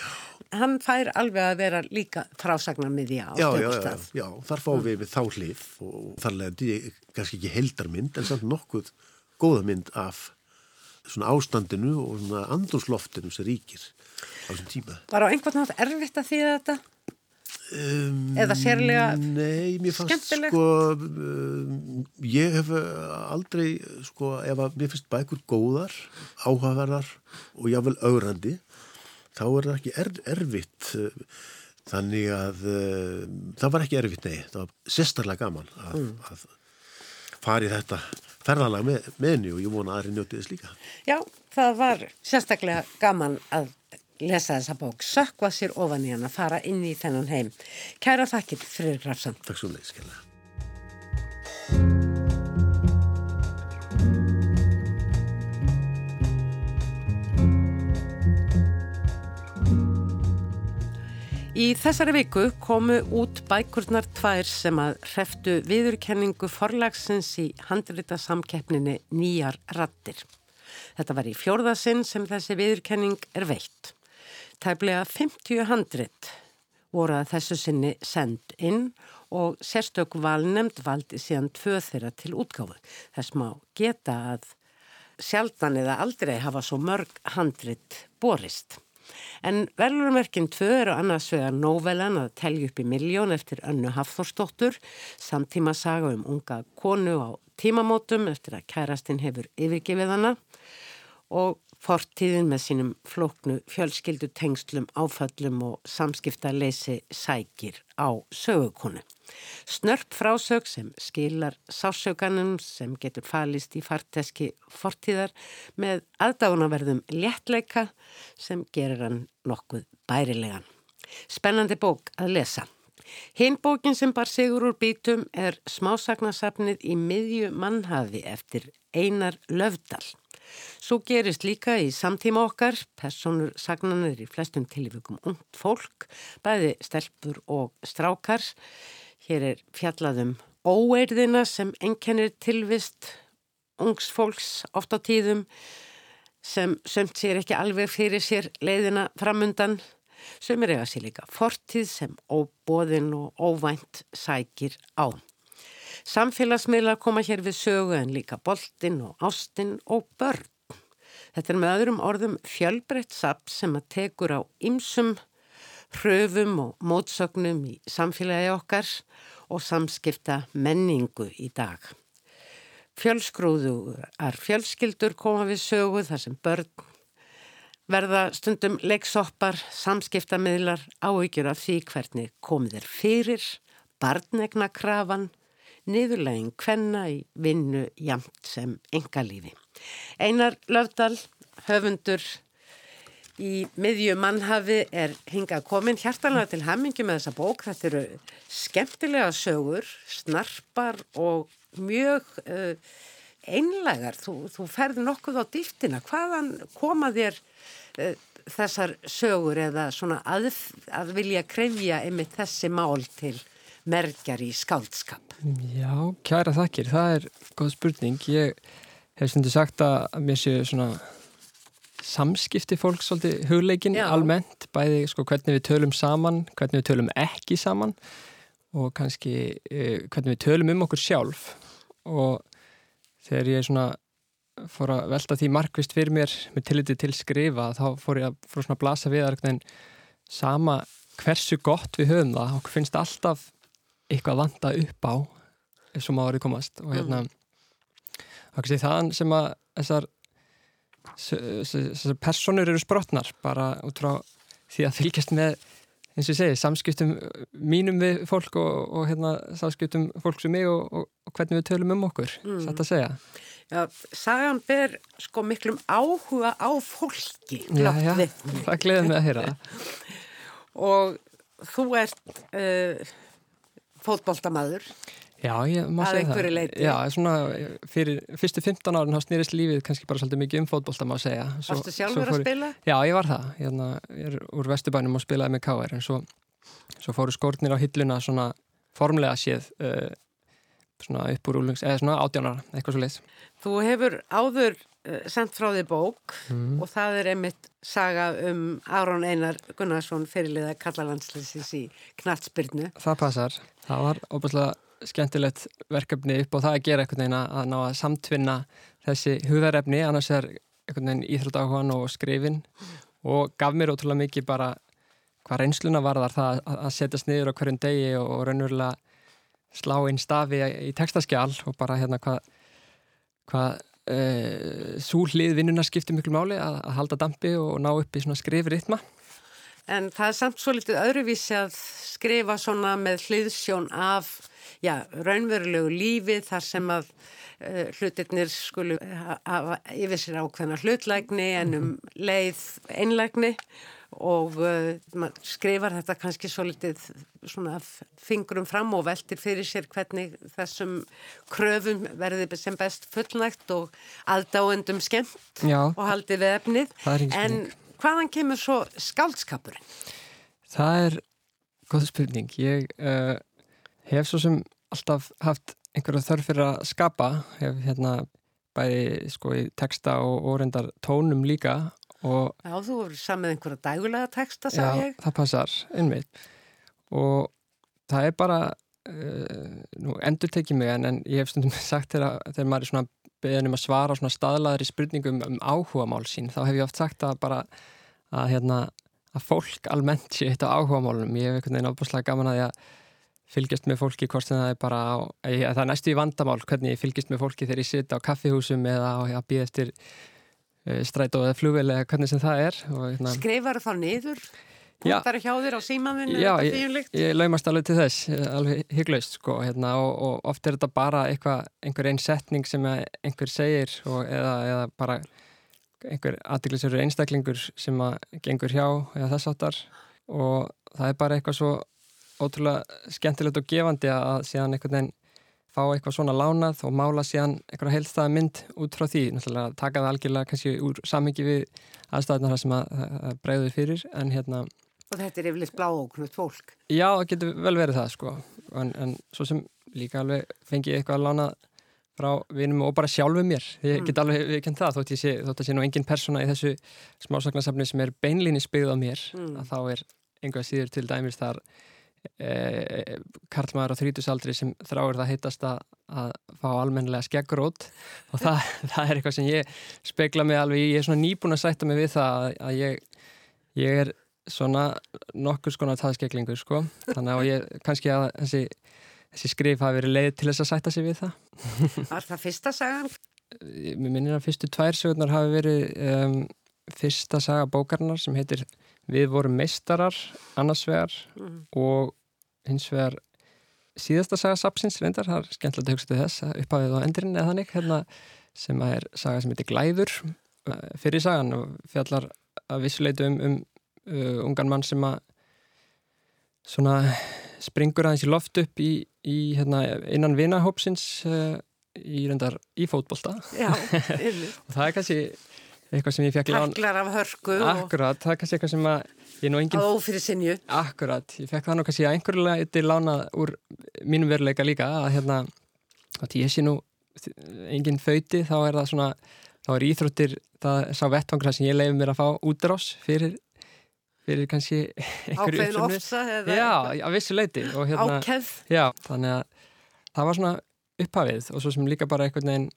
hann fær alveg að vera líka frásagnar því á stöðustaf Já, þar fáum við við þá hlif og þar leðandi kannski ekki heldarmynd en samt nokkuð góða mynd af svona ástandinu og svona andursloftinum sem ríkir á þessum tíma. Var á einhvern nátt erfitt að því þetta? Um, eða sérlega nei, mér fannst sko um, ég hef aldrei sko ef að mér finnst bækur góðar áhugaverðar og jáfnvel augrandi þá er það ekki er, erfitt þannig að uh, það var ekki erfitt, nei, það var sérstaklega gaman að, mm. að fari þetta ferðalag með, með henni og ég vona aðri njótið þess líka Já, það var sérstaklega gaman að lesa þessa bók, sökva sér ofan í hann að fara inn í þennan heim. Kæra þakkir, Freyr Grafsson. Takk svo leiðis, skilja. Í þessari viku komu út bækurnar tvær sem að hreftu viðurkenningu forlagsins í handrita samkeppninni Nýjar rattir. Þetta var í fjórðasinn sem þessi viðurkenning er veitt. Tæplega 50 handrit voru að þessu sinni send inn og sérstök valnemd valdi síðan tvö þeirra til útgáfu. Þess má geta að sjaldan eða aldrei hafa svo mörg handrit borist. En verðlurmerkinn tvö eru annars vegar nóvelan að telja upp í miljón eftir önnu Hafþórsdóttur, samtíma saga um unga konu á tímamótum eftir að kærastinn hefur yfirgifið hana og fortíðin með sínum flóknu fjölskyldu tengslum, áfallum og samskiptaleysi sækir á sögukonu. Snörp frásög sem skilar sásöganum sem getur falist í farteski fortíðar með aðdánaverðum léttleika sem gerir hann nokkuð bærilegan. Spennandi bók að lesa. Hinn bókin sem bar sigur úr bítum er smásagnasafnið í miðju mannhafi eftir Einar Löfdal. Svo gerist líka í samtíma okkar, personur sagnanir í flestum tilvíkum ungt fólk, bæði stelpur og strákar. Hér er fjallaðum óeirðina sem enkennir tilvist ungs fólks oft á tíðum sem sömt sér ekki alveg fyrir sér leiðina framundan sem er eiga sér líka fortíð sem óbóðin og óvænt sækir á. Samfélagsmiðlar koma hér við sögu en líka boltin og ástin og börn. Þetta er með öðrum orðum fjölbreytt sapp sem að tekur á ymsum hröfum og mótsögnum í samfélagi okkar og samskipta menningu í dag. Fjölsgrúðuar fjölskyldur koma við sögu þar sem börn verða stundum leiksoppar, samskiptamiðlar, áhyggjur af því hvernig komið er fyrir, barnegna krafan, niðurlegin hvenna í vinnu jamt sem engalífi. Einar Löfdal, höfundur í miðju mannhafi er hingað komin hjartalega til hammingi með þessa bók. Þetta eru skemmtilega sögur, snarpar og mjög uh, einlegar. Þú, þú ferði nokkuð á dýftina. Hvaðan koma þér uh, þessar sögur eða svona að, að vilja krefja einmitt þessi mál til merkjar í skáldskap? Já, kæra þakkir. Það er góð spurning. Ég hef stundu sagt að mér séu svona samskipti fólk svolítið hugleikin Já. almennt, bæði sko hvernig við tölum saman, hvernig við tölum ekki saman og kannski eh, hvernig við tölum um okkur sjálf og þegar ég svona fór að velta því markvist fyrir mér með tilliti til skrifa þá fór ég að fór svona að blasa við að sama hversu gott við höfum það okkur finnst alltaf eitthvað vanda upp á eins og maður er komast og hérna mm. það er þann sem að þessar, þessar personur eru sprotnar bara út frá því að fylgjast með eins og ég segi, samskiptum mínum við fólk og, og hérna samskiptum fólk sem mig og, og, og hvernig við tölum um okkur, mm. satt að segja Já, sagan ber sko miklum áhuga á fólki Já, já, það gleður mig að heyra *laughs* og þú ert uh, fótbóltamaður Já, ég má segja það. Leiti. Já, svona fyrir fyrstu 15 árin þá snýrist lífið kannski bara svolítið mikið um fótbólta má segja. Svo, Varstu sjálfur að spila? Já, ég var það. Hérna, ég er úr Vesturbænum og spilaði með K.R. en svo, svo fóru skórnir á hilluna svona formlega séð uh, svona upp úr úlungs, eða svona átjónara, eitthvað svo leiðs. Þú hefur áður sendt frá því bók mm. og það er einmitt saga um Áron Einar Gunnarsson fyrirliða kallalandslýsins í Knatsbyrnu. Það passar. Það var óbúslega skemmtilegt verkefni upp á það að gera einhvern veginn að ná að samtvinna þessi hugðarefni, annars er einhvern veginn íþróttáhugan og skrifin og gaf mér ótrúlega mikið bara hvað reynsluna var þar það að setjast niður á hverjum degi og, og raunverulega slá inn stafi í textaskjál og bara hérna hvað hva, e, súlið vinnuna skiptir miklu máli að, að halda dampi og ná upp í svona skrifritma. En það er samt svo litið öðruvísi að skrifa svona með hliðsjón af já, raunverulegu lífi þar sem að uh, hlutirnir skulu hafa yfir sér ákveðna hlutlægni en um leið einlægni og uh, skrifar þetta kannski svo litið svona fingurum fram og veltir fyrir sér hvernig þessum kröfum verði sem best fullnægt og aðdáendum skemmt Já, og haldið við efnið. En hvaðan kemur svo skaldskapurinn? Það er góð spurning. Ég uh, hef svo sem alltaf haft einhverja þörf fyrir að skapa. Hef hérna bæði sko í texta og orðendar tónum líka og Já, þú voru samið einhverja dægulega texta, sagði ég. Já, það passar, einmitt og það er bara uh, nú endur tekið mig en, en ég hef stundum *laughs* sagt þegar, þegar maður er svona beðin um að svara svona staðlaðri spurningum um áhuga mál sín, þá hef ég oft sagt að bara að hérna að fólk almennt sé eitt á áhuga málunum, ég hef einhvern veginn ábúrslega gaman að ég að fylgjast með fólki hvort sem það er bara á, ég, það er næstu í vandamál hvernig ég fylgjast með fólki þegar ég sitt á kaffihúsum eða eftir uh, strætó eða flugvel eða hvernig sem það er hérna, Skrifar það niður? Punktar hjá þér á símaðinu? Já, ég, ég laumast alveg til þess alveg hygglaust sko hérna, og, og oft er þetta bara eitthvað, einhver einn setning sem einhver segir og, eða, eða bara einhver aðdeglisverður einstaklingur sem að gengur hjá eða þess áttar og það er bara eitthvað svo ótrúlega skemmtilegt og gefandi að síðan einhvern veginn fá eitthvað svona lánað og mála síðan einhverja heilstæða mynd út frá því náttúrulega taka það algjörlega kannski úr sammingi við aðstæðunar sem að, breyður fyrir en hérna Og þetta er yfirleitt bláóknutt fólk Já, það getur vel verið það sko en, en svo sem líka alveg fengi eitthvað að lána frá vinum og bara sjálfu mér ég mm. get alveg viðkjönd það þótt, sé, þótt að sé nú engin persóna í þessu smásagnasafni sem er beinlíni spegð á mér mm. að þá er einhvað síður til dæmis þar eh, karlmaður á þrítusaldri sem þráir það heitast að, að fá almennilega skeggrót og það, *laughs* það er eitthvað sem ég spekla mig alveg, ég er svona nýbúin að sætta mig við það að, að ég, ég er svona nokkur skona taðskeglingur sko, þannig að ég kannski að þessi, þessi skrif hafi verið leið til þess að sætta sig við það. *laughs* Var það fyrsta sagan? Mér minnir að fyrstu tvær sögurnar hafi verið um, fyrsta saga bókarnar sem heitir Við vorum meistarar annars vegar mm. og hins vegar síðasta saga Sapsins reyndar, það er skemmtilegt að hugsa til þess upphafið á endurinn eða þannig hérna, sem er saga sem heitir Glæður. Eh, fyrir sagan og fjallar að vissuleitu um, um uh, ungan mann sem að svona springur aðeins í loft upp í, í hérna, innan vinahópsins uh, í reyndar í fótbolta. *laughs* Og það er kannski eitthvað sem ég fekk lán Taklar af hörku Akkurat, það er kannski eitthvað sem ég nú engin Á fyrir sinju Akkurat, ég fekk það nú kannski að einhverjulega eitthvað lánað úr mínum veruleika líka að hérna, að ég sé nú engin föyti, þá er það svona þá er íþróttir, það er sá vettvangra sem ég leiði mér að fá útrás fyrir fyrir kannski *laughs* einhverju uppsöfnu Já, að vissu leiti hérna, Já, þannig að það var svona upphafið og svo sem líka bara einhvern veginn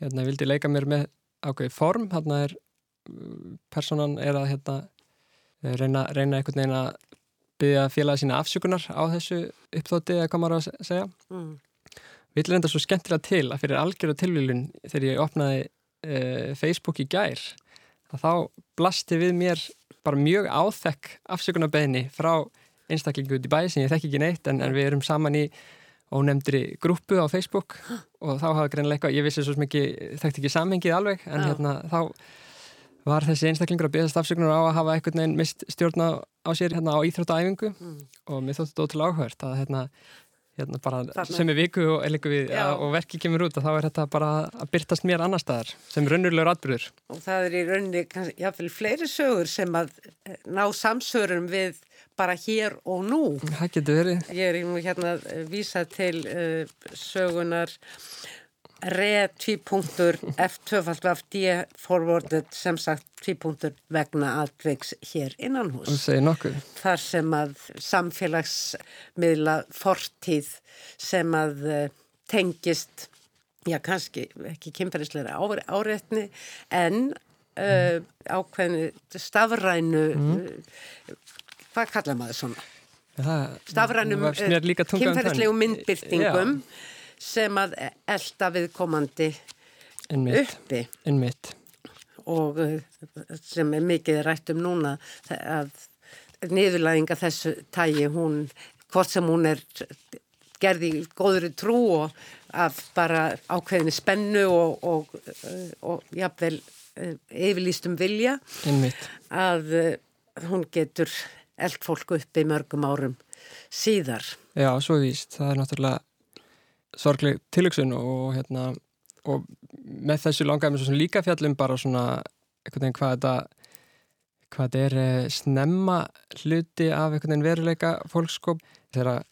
hérna, vildi leika mér með ákveði form, hérna er personan er að hérna, reyna, reyna einhvern veginn að byggja félaga sína afsökunar á þessu uppþótti eða hvað maður að segja mm. Við lenda svo skemmtilega til að fyrir algjörðu tilvílun þegar ég opnaði uh, Facebook í gær að þá blasti við mér bara mjög áþekk afsökunarbeðni frá einstaklingu út í bæ sem ég þekk ekki neitt en, en við erum saman í ónefndri grúpu á Facebook og þá hafa greinlega eitthvað, ég vissi svo mikið, þekkt ekki samhengið alveg en hérna þá var þessi einstaklingur að beðast afsökunar á að hafa einhvern veginn mist stjórna á sér hérna á íþróttaæfingu mm. og mér þótti þetta ótrúlega áhört að hérna, hérna bara Þarna. sem er viku og, við, ja, og verki kemur út og þá er þetta bara að byrtast mér annar staðar sem raunverulegur atbyrður. Og það er í rauninni jáfnveil fleiri sögur sem að eh, ná samsörum við bara hér og nú. Það getur verið. Ég er hérna að vísa til uh, sögunar re tvípunktur F2FD forwarded sem sagt tvípunktur vegna aðveiks hér innan hús. Þar sem að samfélagsmiðla fortíð sem að uh, tengist, já kannski ekki kynferðisleira áreitni en uh, ákveðinu stafrænu, mm. uh, hvað kalla maður svona? Stafrænum kynferðislegu myndbyrtingum. Já sem að elda viðkomandi Einmitt. uppi Einmitt. og uh, sem er mikið rætt um núna að niðurlæðinga þessu tægi hún, hvort sem hún er gerði góðri trú og af bara ákveðinu spennu og, og, uh, og jafnvel yfirlýstum vilja Einmitt. að hún getur eld fólku upp í mörgum árum síðar. Já, svo víst. Það er náttúrulega sorgleg tilöksun og hérna og með þessu langaðum við líka fjallum bara svona einhvern veginn hvað þetta hvað þetta er eh, snemma hluti af einhvern veginn veruleika fólkskop þegar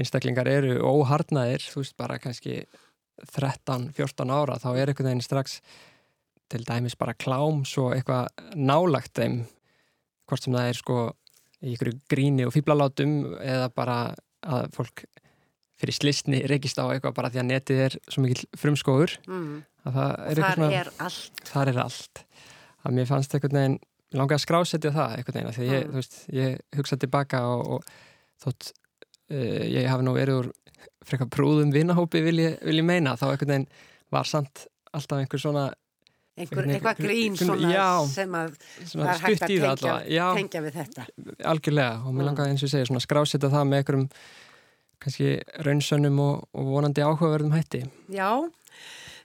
einstaklingar eru óharnaðir þú veist bara kannski 13-14 ára þá er einhvern veginn strax til dæmis bara klám svo eitthvað nálagt þeim hvort sem það er sko í ykkur gríni og fýblalátum eða bara að fólk fyrir slistni rekist á eitthvað bara því að netið er svo mikil frumskóður mm. það er eitthvað svona er allt. þar er allt að mér fannst eitthvað neginn langað að skrásetja það eitthvað neginn því ég, mm. ég hugsaði tilbaka og, og þótt uh, ég hafi nú verið úr frekar brúðum vinahópi vil ég, vil ég meina þá eitthvað neginn var samt alltaf einhver svona einhver, eitthvað grín svona já, sem að var hægt að tengja, tengja við þetta algjörlega og mér mm. langaði eins og segja svona skrásetja það með einhverjum kannski raunsönnum og, og vonandi áhugaverðum hætti. Já,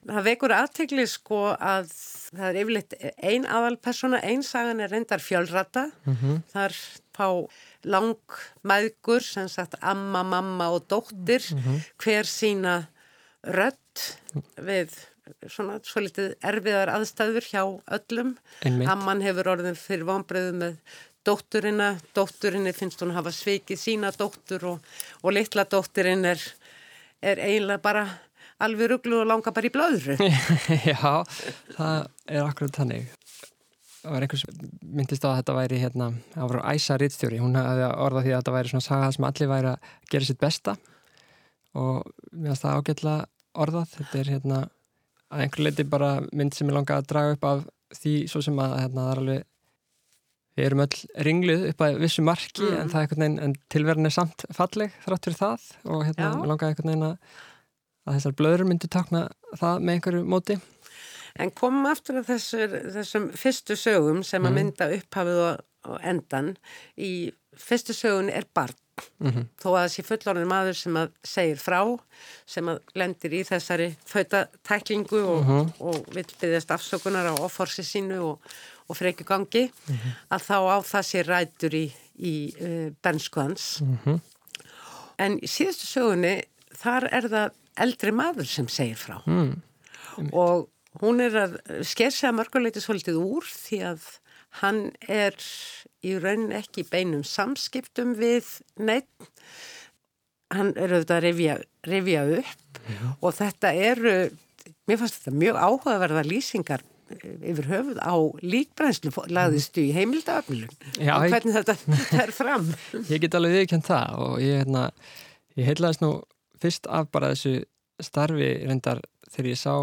það vekur aðtegli sko að það er yfirleitt ein aðalpersona, einsagan er reyndar fjölrata, mm -hmm. þar fá langmæðgur, sem sagt amma, mamma og dóttir, mm -hmm. hver sína rött við svona svolítið erfiðar aðstæður hjá öllum. Einmitt. Amman hefur orðin fyrir vonbreiðu með dótturina, dótturinni finnst hún að hafa sveikið sína dóttur og, og litla dótturinn er, er eiginlega bara alveg rugglu og langa bara í blöðru. *laughs* Já, það er akkurat þannig. Það var einhvers myndist á að þetta væri hérna, það var Æsa Rittstjóri, hún hafði orðað því að þetta væri svona saga sem allir væri að gera sitt besta og mér finnst það ágætla orðað, þetta er hérna að einhver leiti bara mynd sem ég langa að draga upp af því svo sem að hérna, það er alveg við erum öll ringluð upp að vissu marki mm. en, veginn, en tilverðin er samt falleg þrátt fyrir það og hérna langaði einhvern veginn að, að þessar blöður myndu takna það með einhverju móti En komum aftur að þessur, þessum fyrstu sögum sem að mm. mynda upphafið og, og endan í fyrstu sögun er barn mm -hmm. þó að sé fullorðin maður sem að segir frá sem að lendir í þessari fötatæklingu og, -hmm. og vil byrjast afsökunar á offorsi sínu og og frekjugangi mm -hmm. að þá á það sér rætur í, í uh, benskuðans mm -hmm. en í síðustu sögunni þar er það eldri maður sem segir frá mm. og hún er að skersa mörguleiti svolítið úr því að hann er í raunin ekki beinum samskiptum við neitt hann er auðvitað að revja, revja upp Já. og þetta eru mér fannst þetta mjög áhugaverða lýsingar yfir höfuð á líkbrænslu laðistu í heimildafnilun og hvernig þetta *laughs* er fram Ég get alveg viðkjönd það og ég, hérna, ég heitlaðist nú fyrst af bara þessu starfi reyndar þegar ég sá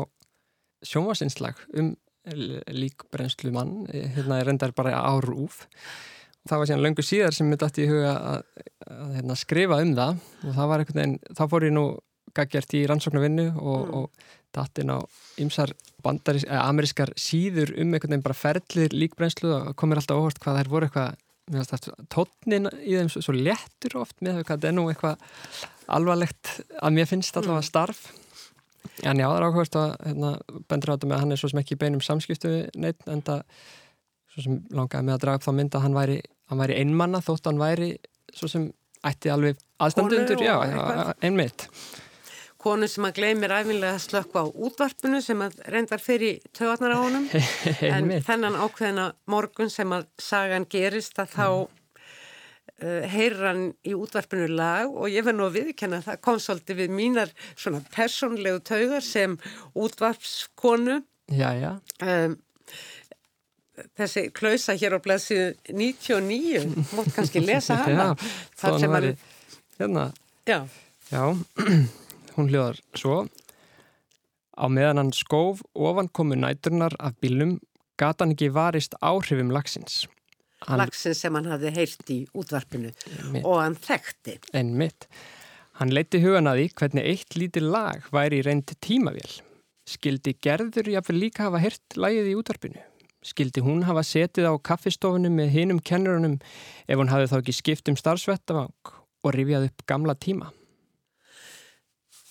sjónvasinslag um líkbrennslu mann hérna er reyndar bara árúf það var síðan löngu síðar sem ég dætti í huga að, að, að hérna, skrifa um það og það var einhvern veginn, þá fór ég nú gaggjart í rannsóknarvinnu og, mm. og dættin á ymsar eh, amerískar síður um einhvern veginn bara ferðlir líkbrennslu og komir alltaf óhort hvað þær voru eitthvað tónnin í þeim svo, svo léttur oft með hvað það er nú eitthvað alvarlegt að mér finnst allavega mm. starf en já það er áhugast að hérna, bendur á þetta með að hann er svo sem ekki beinum samskiptu neitt en það svo sem langaði með að draga upp þá mynda að hann væri, hann væri einmanna þótt hann væri svo sem ætti alveg aðstandundur, já, einmitt. Konu sem að gleymir æfinlega að slökka á útvarpinu sem að reyndar fyrir tögarnar á honum. *laughs* En þennan ákveðina morgun sem að sagan gerist að þá mm. Heyrir hann í útvarpinu lag og ég verð nú að viðkenna það konsolti við mínar svona personlegu taugar sem útvarpskonu. Já, já. Um, þessi klausa hér á blæsið 99, mótt kannski lesa *laughs* hana já, þar sem hann hérna, já. *clears throat* Hún hljóðar svo. Á meðan hann skóf ofan komu næturnar af bílum gata hann ekki varist áhrifum lagsins hann, lagsins sem hann hafði heilt í útvarpinu mitt. og hann þekkti en mitt hann leiti hugan að því hvernig eitt lítið lag væri reynd tímavél skildi gerður jáfnvel líka hafa heirt lagið í útvarpinu skildi hún hafa setið á kaffistofunum með hinum kennurunum ef hún hafi þá ekki skipt um starfsvettavang og rifjað upp gamla tíma.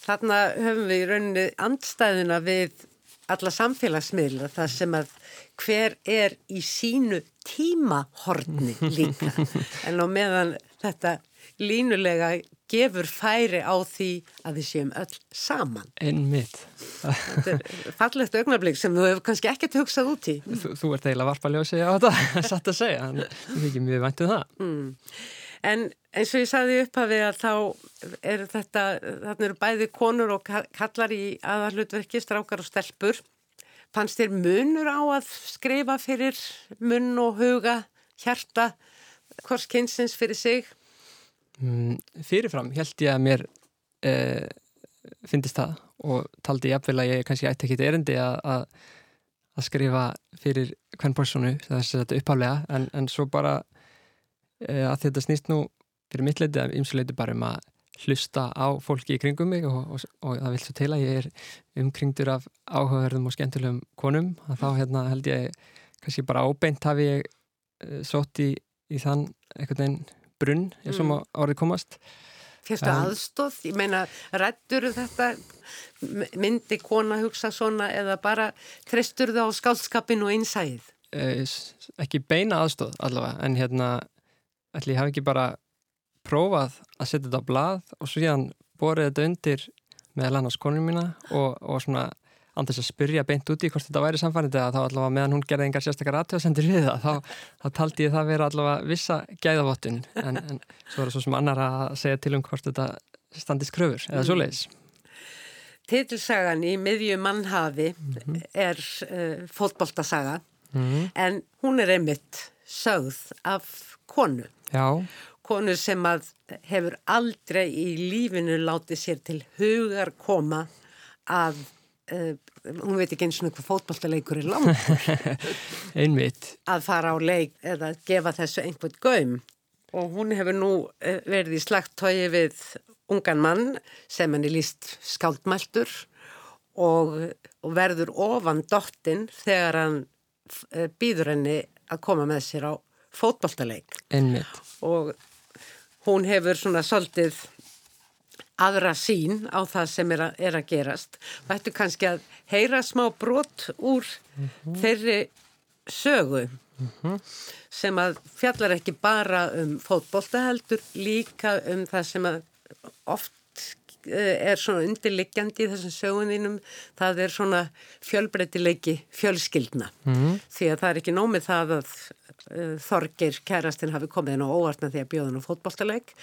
Þarna höfum við í rauninni andstæðina við alla samfélagsmiðla þar sem að hver er í sínu tímahorni líka *laughs* en á meðan þetta línulega gefur færi á því að við séum öll saman. Einmitt. Þetta er fallegt augnablík sem þú hefur kannski ekkert hugsað út í. Þú, þú ert eiginlega varpaljósi á þetta, *laughs* satt að segja, en við ekki mjög vantuð um það. Mm. En eins og ég sagði upp að við að þá er þetta, þarna eru bæði konur og kallar í aðarlutverki, strákar og stelpur. Fannst þér munur á að skrifa fyrir munn og huga, hjarta, hvors kynsins fyrir sig? Mm, fyrirfram held ég að mér eh, finnist það og taldi ég afvel að ég kannski ætti ekki erindi að, að, skrifa fyrir hvern personu þess að þetta upphálega en, en svo bara að þetta snýst nú fyrir mitt leiti að ymsuleiti bara um að hlusta á fólki í kringum mig og, og, og það vil svo til að ég er umkringdur af áhugaverðum og skemmtilegum konum að þá hérna, held ég kannski bara óbeint hafi ég uh, sótt í, í þann einhvern veginn brunn og mm. árið komast Fyrstu um, aðstóð, ég meina rættur þetta, myndi kona hugsa svona eða bara trestur það á skálskapin og einsæð? Eh, ekki beina aðstóð allavega, en hérna ætli ég hafi ekki bara prófað að setja þetta á blað og síðan borðið þetta undir meðal annars konum mína og, og svona andast að spyrja beint úti hvort þetta væri samfærið eða þá allavega meðan hún gerði engar sérstakar aðtöðsendur við það, þá, þá taldi ég það vera allavega vissa gæðavottun en, en svo er það svo sem annar að segja til um hvort þetta standist kröfur eða mm. svo leiðis. Titilsagan í miðju mannhafi mm -hmm. er uh, fótboltasaga mm -hmm. en hún er einmitt sögð af konu. Já. Konu sem að hefur aldrei í lífinu látið sér til hugar koma að Uh, hún veit ekki eins og hvað fótballtaleikur er langur. *laughs* Einmitt. Að fara á leik eða gefa þessu einhvern gaum. Og hún hefur nú uh, verið í slagtói við ungan mann sem henni líst skáldmæltur og, og verður ofan dottin þegar hann uh, býður henni að koma með sér á fótballtaleik og hún hefur svona svolítið aðra sín á það sem er að, er að gerast. Það ættu kannski að heyra smá brot úr mm -hmm. þeirri sögu mm -hmm. sem að fjallar ekki bara um fótboltaheldur, líka um það sem að oft eh, er svona undirliggjandi í þessum sögunínum, það er svona fjölbreytileiki fjölskyldna mm -hmm. því að það er ekki nómið það að Þorgir kærastinn hafi komið inn á óvartna því að bjóðan á fótballtaleg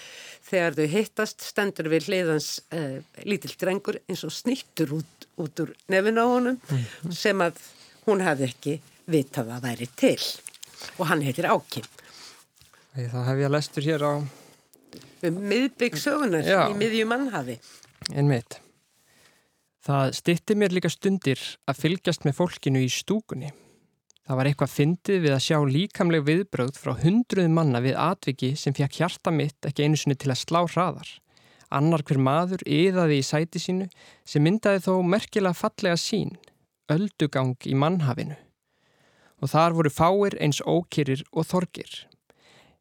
þegar þau hittast stendur við hliðans uh, lítill drengur eins og snýttur út, út úr nefn á honum mm sem að hún hefði ekki vitað að væri til. Og hann heitir Ákim Þá hef ég að lestur hér á um miðbyggsögunar í miðjum mannhafi. En mitt Það stitti mér líka stundir að fylgjast með fólkinu í stúkunni. Það var eitthvað fyndið við að sjá líkamleg viðbröð frá hundruð manna við atviki sem fjakk hjarta mitt ekki einu sinni til að slá hraðar. Annar hver maður yðaði í sæti sínu sem myndaði þó merkilega fallega sín, öldugang í mannhafinu. Og þar voru fáir eins ókyrir og þorgir.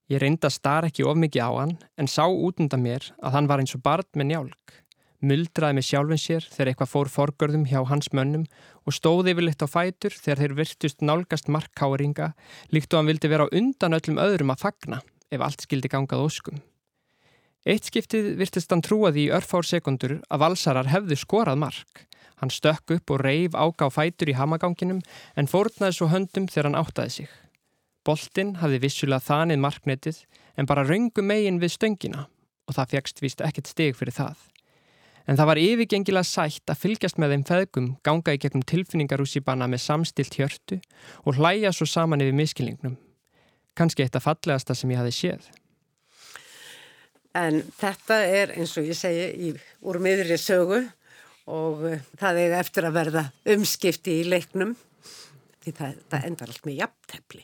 Ég reynda starf ekki of mikið á hann en sá út undan mér að hann var eins og barn með njálk muldraði með sjálfin sér þegar eitthvað fór forgörðum hjá hans mönnum og stóði yfirleitt á fætur þegar þeir virtust nálgast markkáringa líkt og hann vildi vera undan öllum öðrum að fagna ef allt skildi gangað óskum. Eitt skiptið virtist hann trúaði í örfár sekundur að valsarar hefðu skorað mark. Hann stökk upp og reif áka á fætur í hamaganginum en fórnaði svo höndum þegar hann áttaði sig. Boltinn hafði vissulega þanið marknetið en bara raungum megin við stöngina og það fegst vist ekkert steg fyrir það. En það var yfirgengilega sætt að fylgjast með þeim feðgum, ganga í gegnum tilfinningarúsíbana með samstilt hjörtu og hlæja svo saman yfir miskilningnum. Kanski eitt af fallegasta sem ég hafi séð. En þetta er eins og ég segi í, úr miðri sögu og uh, það er eftir að verða umskipti í leiknum því það, það endar allt með jafntefni.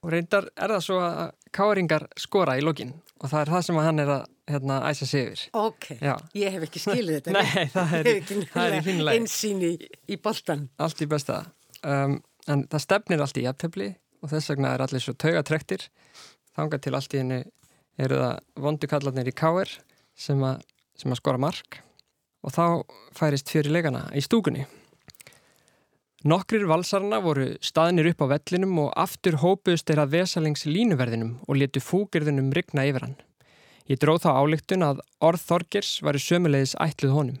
Og reyndar er það svo að káringar skora í lokin og það er það sem hann er að hérna æsa sig yfir. Ok, Já. ég hef ekki *laughs* skilið þetta. Nei, það er, *laughs* það er í finlega. Einsýn í, í boltan. Allt í besta. Um, en það stefnir allt í jafntefni og þess vegna er allir svo taugatrektir. Þanga til allt í henni eru það vondukallarnir í káer sem, sem að skora mark og þá færist fyrir legana í stúkunni. Nokkrir valsarna voru staðnir upp á vellinum og aftur hópuðst þeirra vesalings línuverðinum og letu fúkirðunum rigna yfir hann. Ég dróð þá álíktun að orð Þorgers var í sömulegis ætluð honum.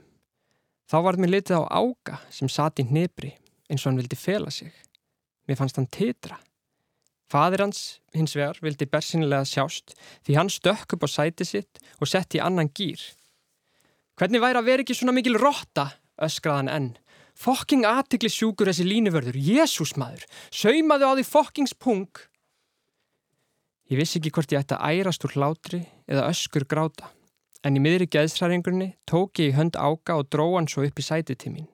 Þá var mér litið á ága sem sati í hnebri eins og hann vildi fela sig. Mér fannst hann titra. Fadir hans, hins vegar, vildi bersinlega sjást því hann stökk upp á sæti sitt og sett í annan gýr. Hvernig væri að vera ekki svona mikil rotta, öskraðan enn. Fokking aðtikli sjúkur þessi línuvörður, Jésús maður, saumaðu á því fokkings pung. Ég vissi ekki hvort ég ætti að ærast úr hlátri eða öskur gráta, en í miðri geðsræringunni tók ég í hönd áka og dróðan svo upp í sætið til mín.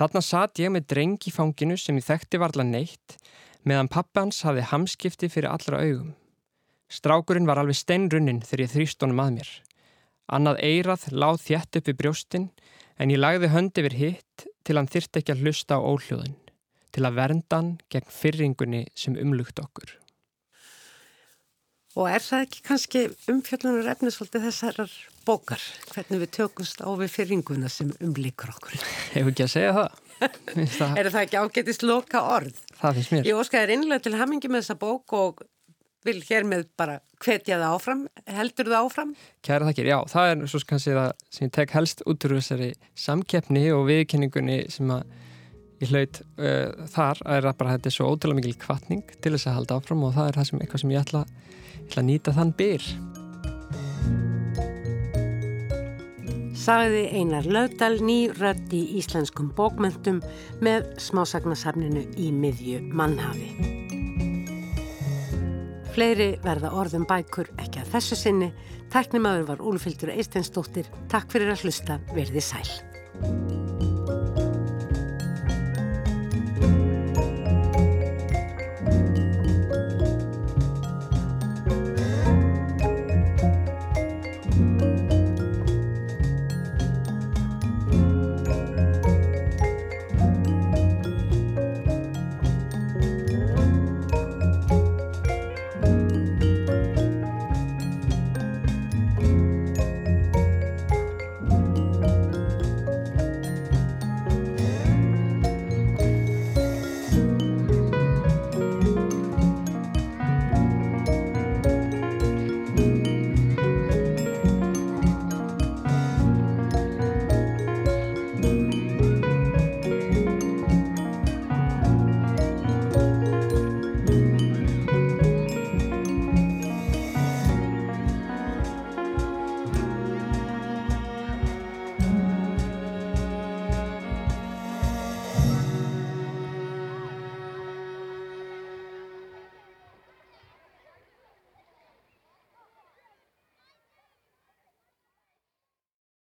Þarna satt ég með dreng í fanginu sem ég þekkti varla neitt, meðan pappans hafði hamskipti fyrir allra augum. Strákurinn var alveg steinrunnin þegar ég þrýst honum að mér. Annað eirað láð þjætt upp í brjóstinn, en ég lagði hönd yfir hitt til hann þyrtti ekki að hlusta á óhljóðin, til að vernda hann gegn fyrringunni sem umlugt okkur. Og er það ekki kannski umfjöldunar efnisvöldi þessarar bókar, hvernig við tökumst á við fyrringuna sem umlíkur okkur? Hefur ekki að segja það. það... Er það ekki ágetist loka orð? Það finnst mér. Ég óskæði innlega til hamingi með þessa bók og vil hér með bara hvetja það áfram, heldur það áfram? Kæra þakkir, já, það er svo kannski það sem ég tek helst út úr þessari samkeppni og viðkenningunni sem að ég hlaut uh, þar er að bara þetta er svo ótrúlega mikil kvartning til þess að halda áfram og það er það sem eitthvað sem ég ætla að til að nýta þann byr. Sagiði Einar Laudal ný rödd í íslenskum bókmöntum með smásagnasafninu í miðju mannhafi. Fleiri verða orðum bækur ekki að þessu sinni. Tæknimaður var Úlfildur Eistensdóttir. Takk fyrir að hlusta. Verði sæl.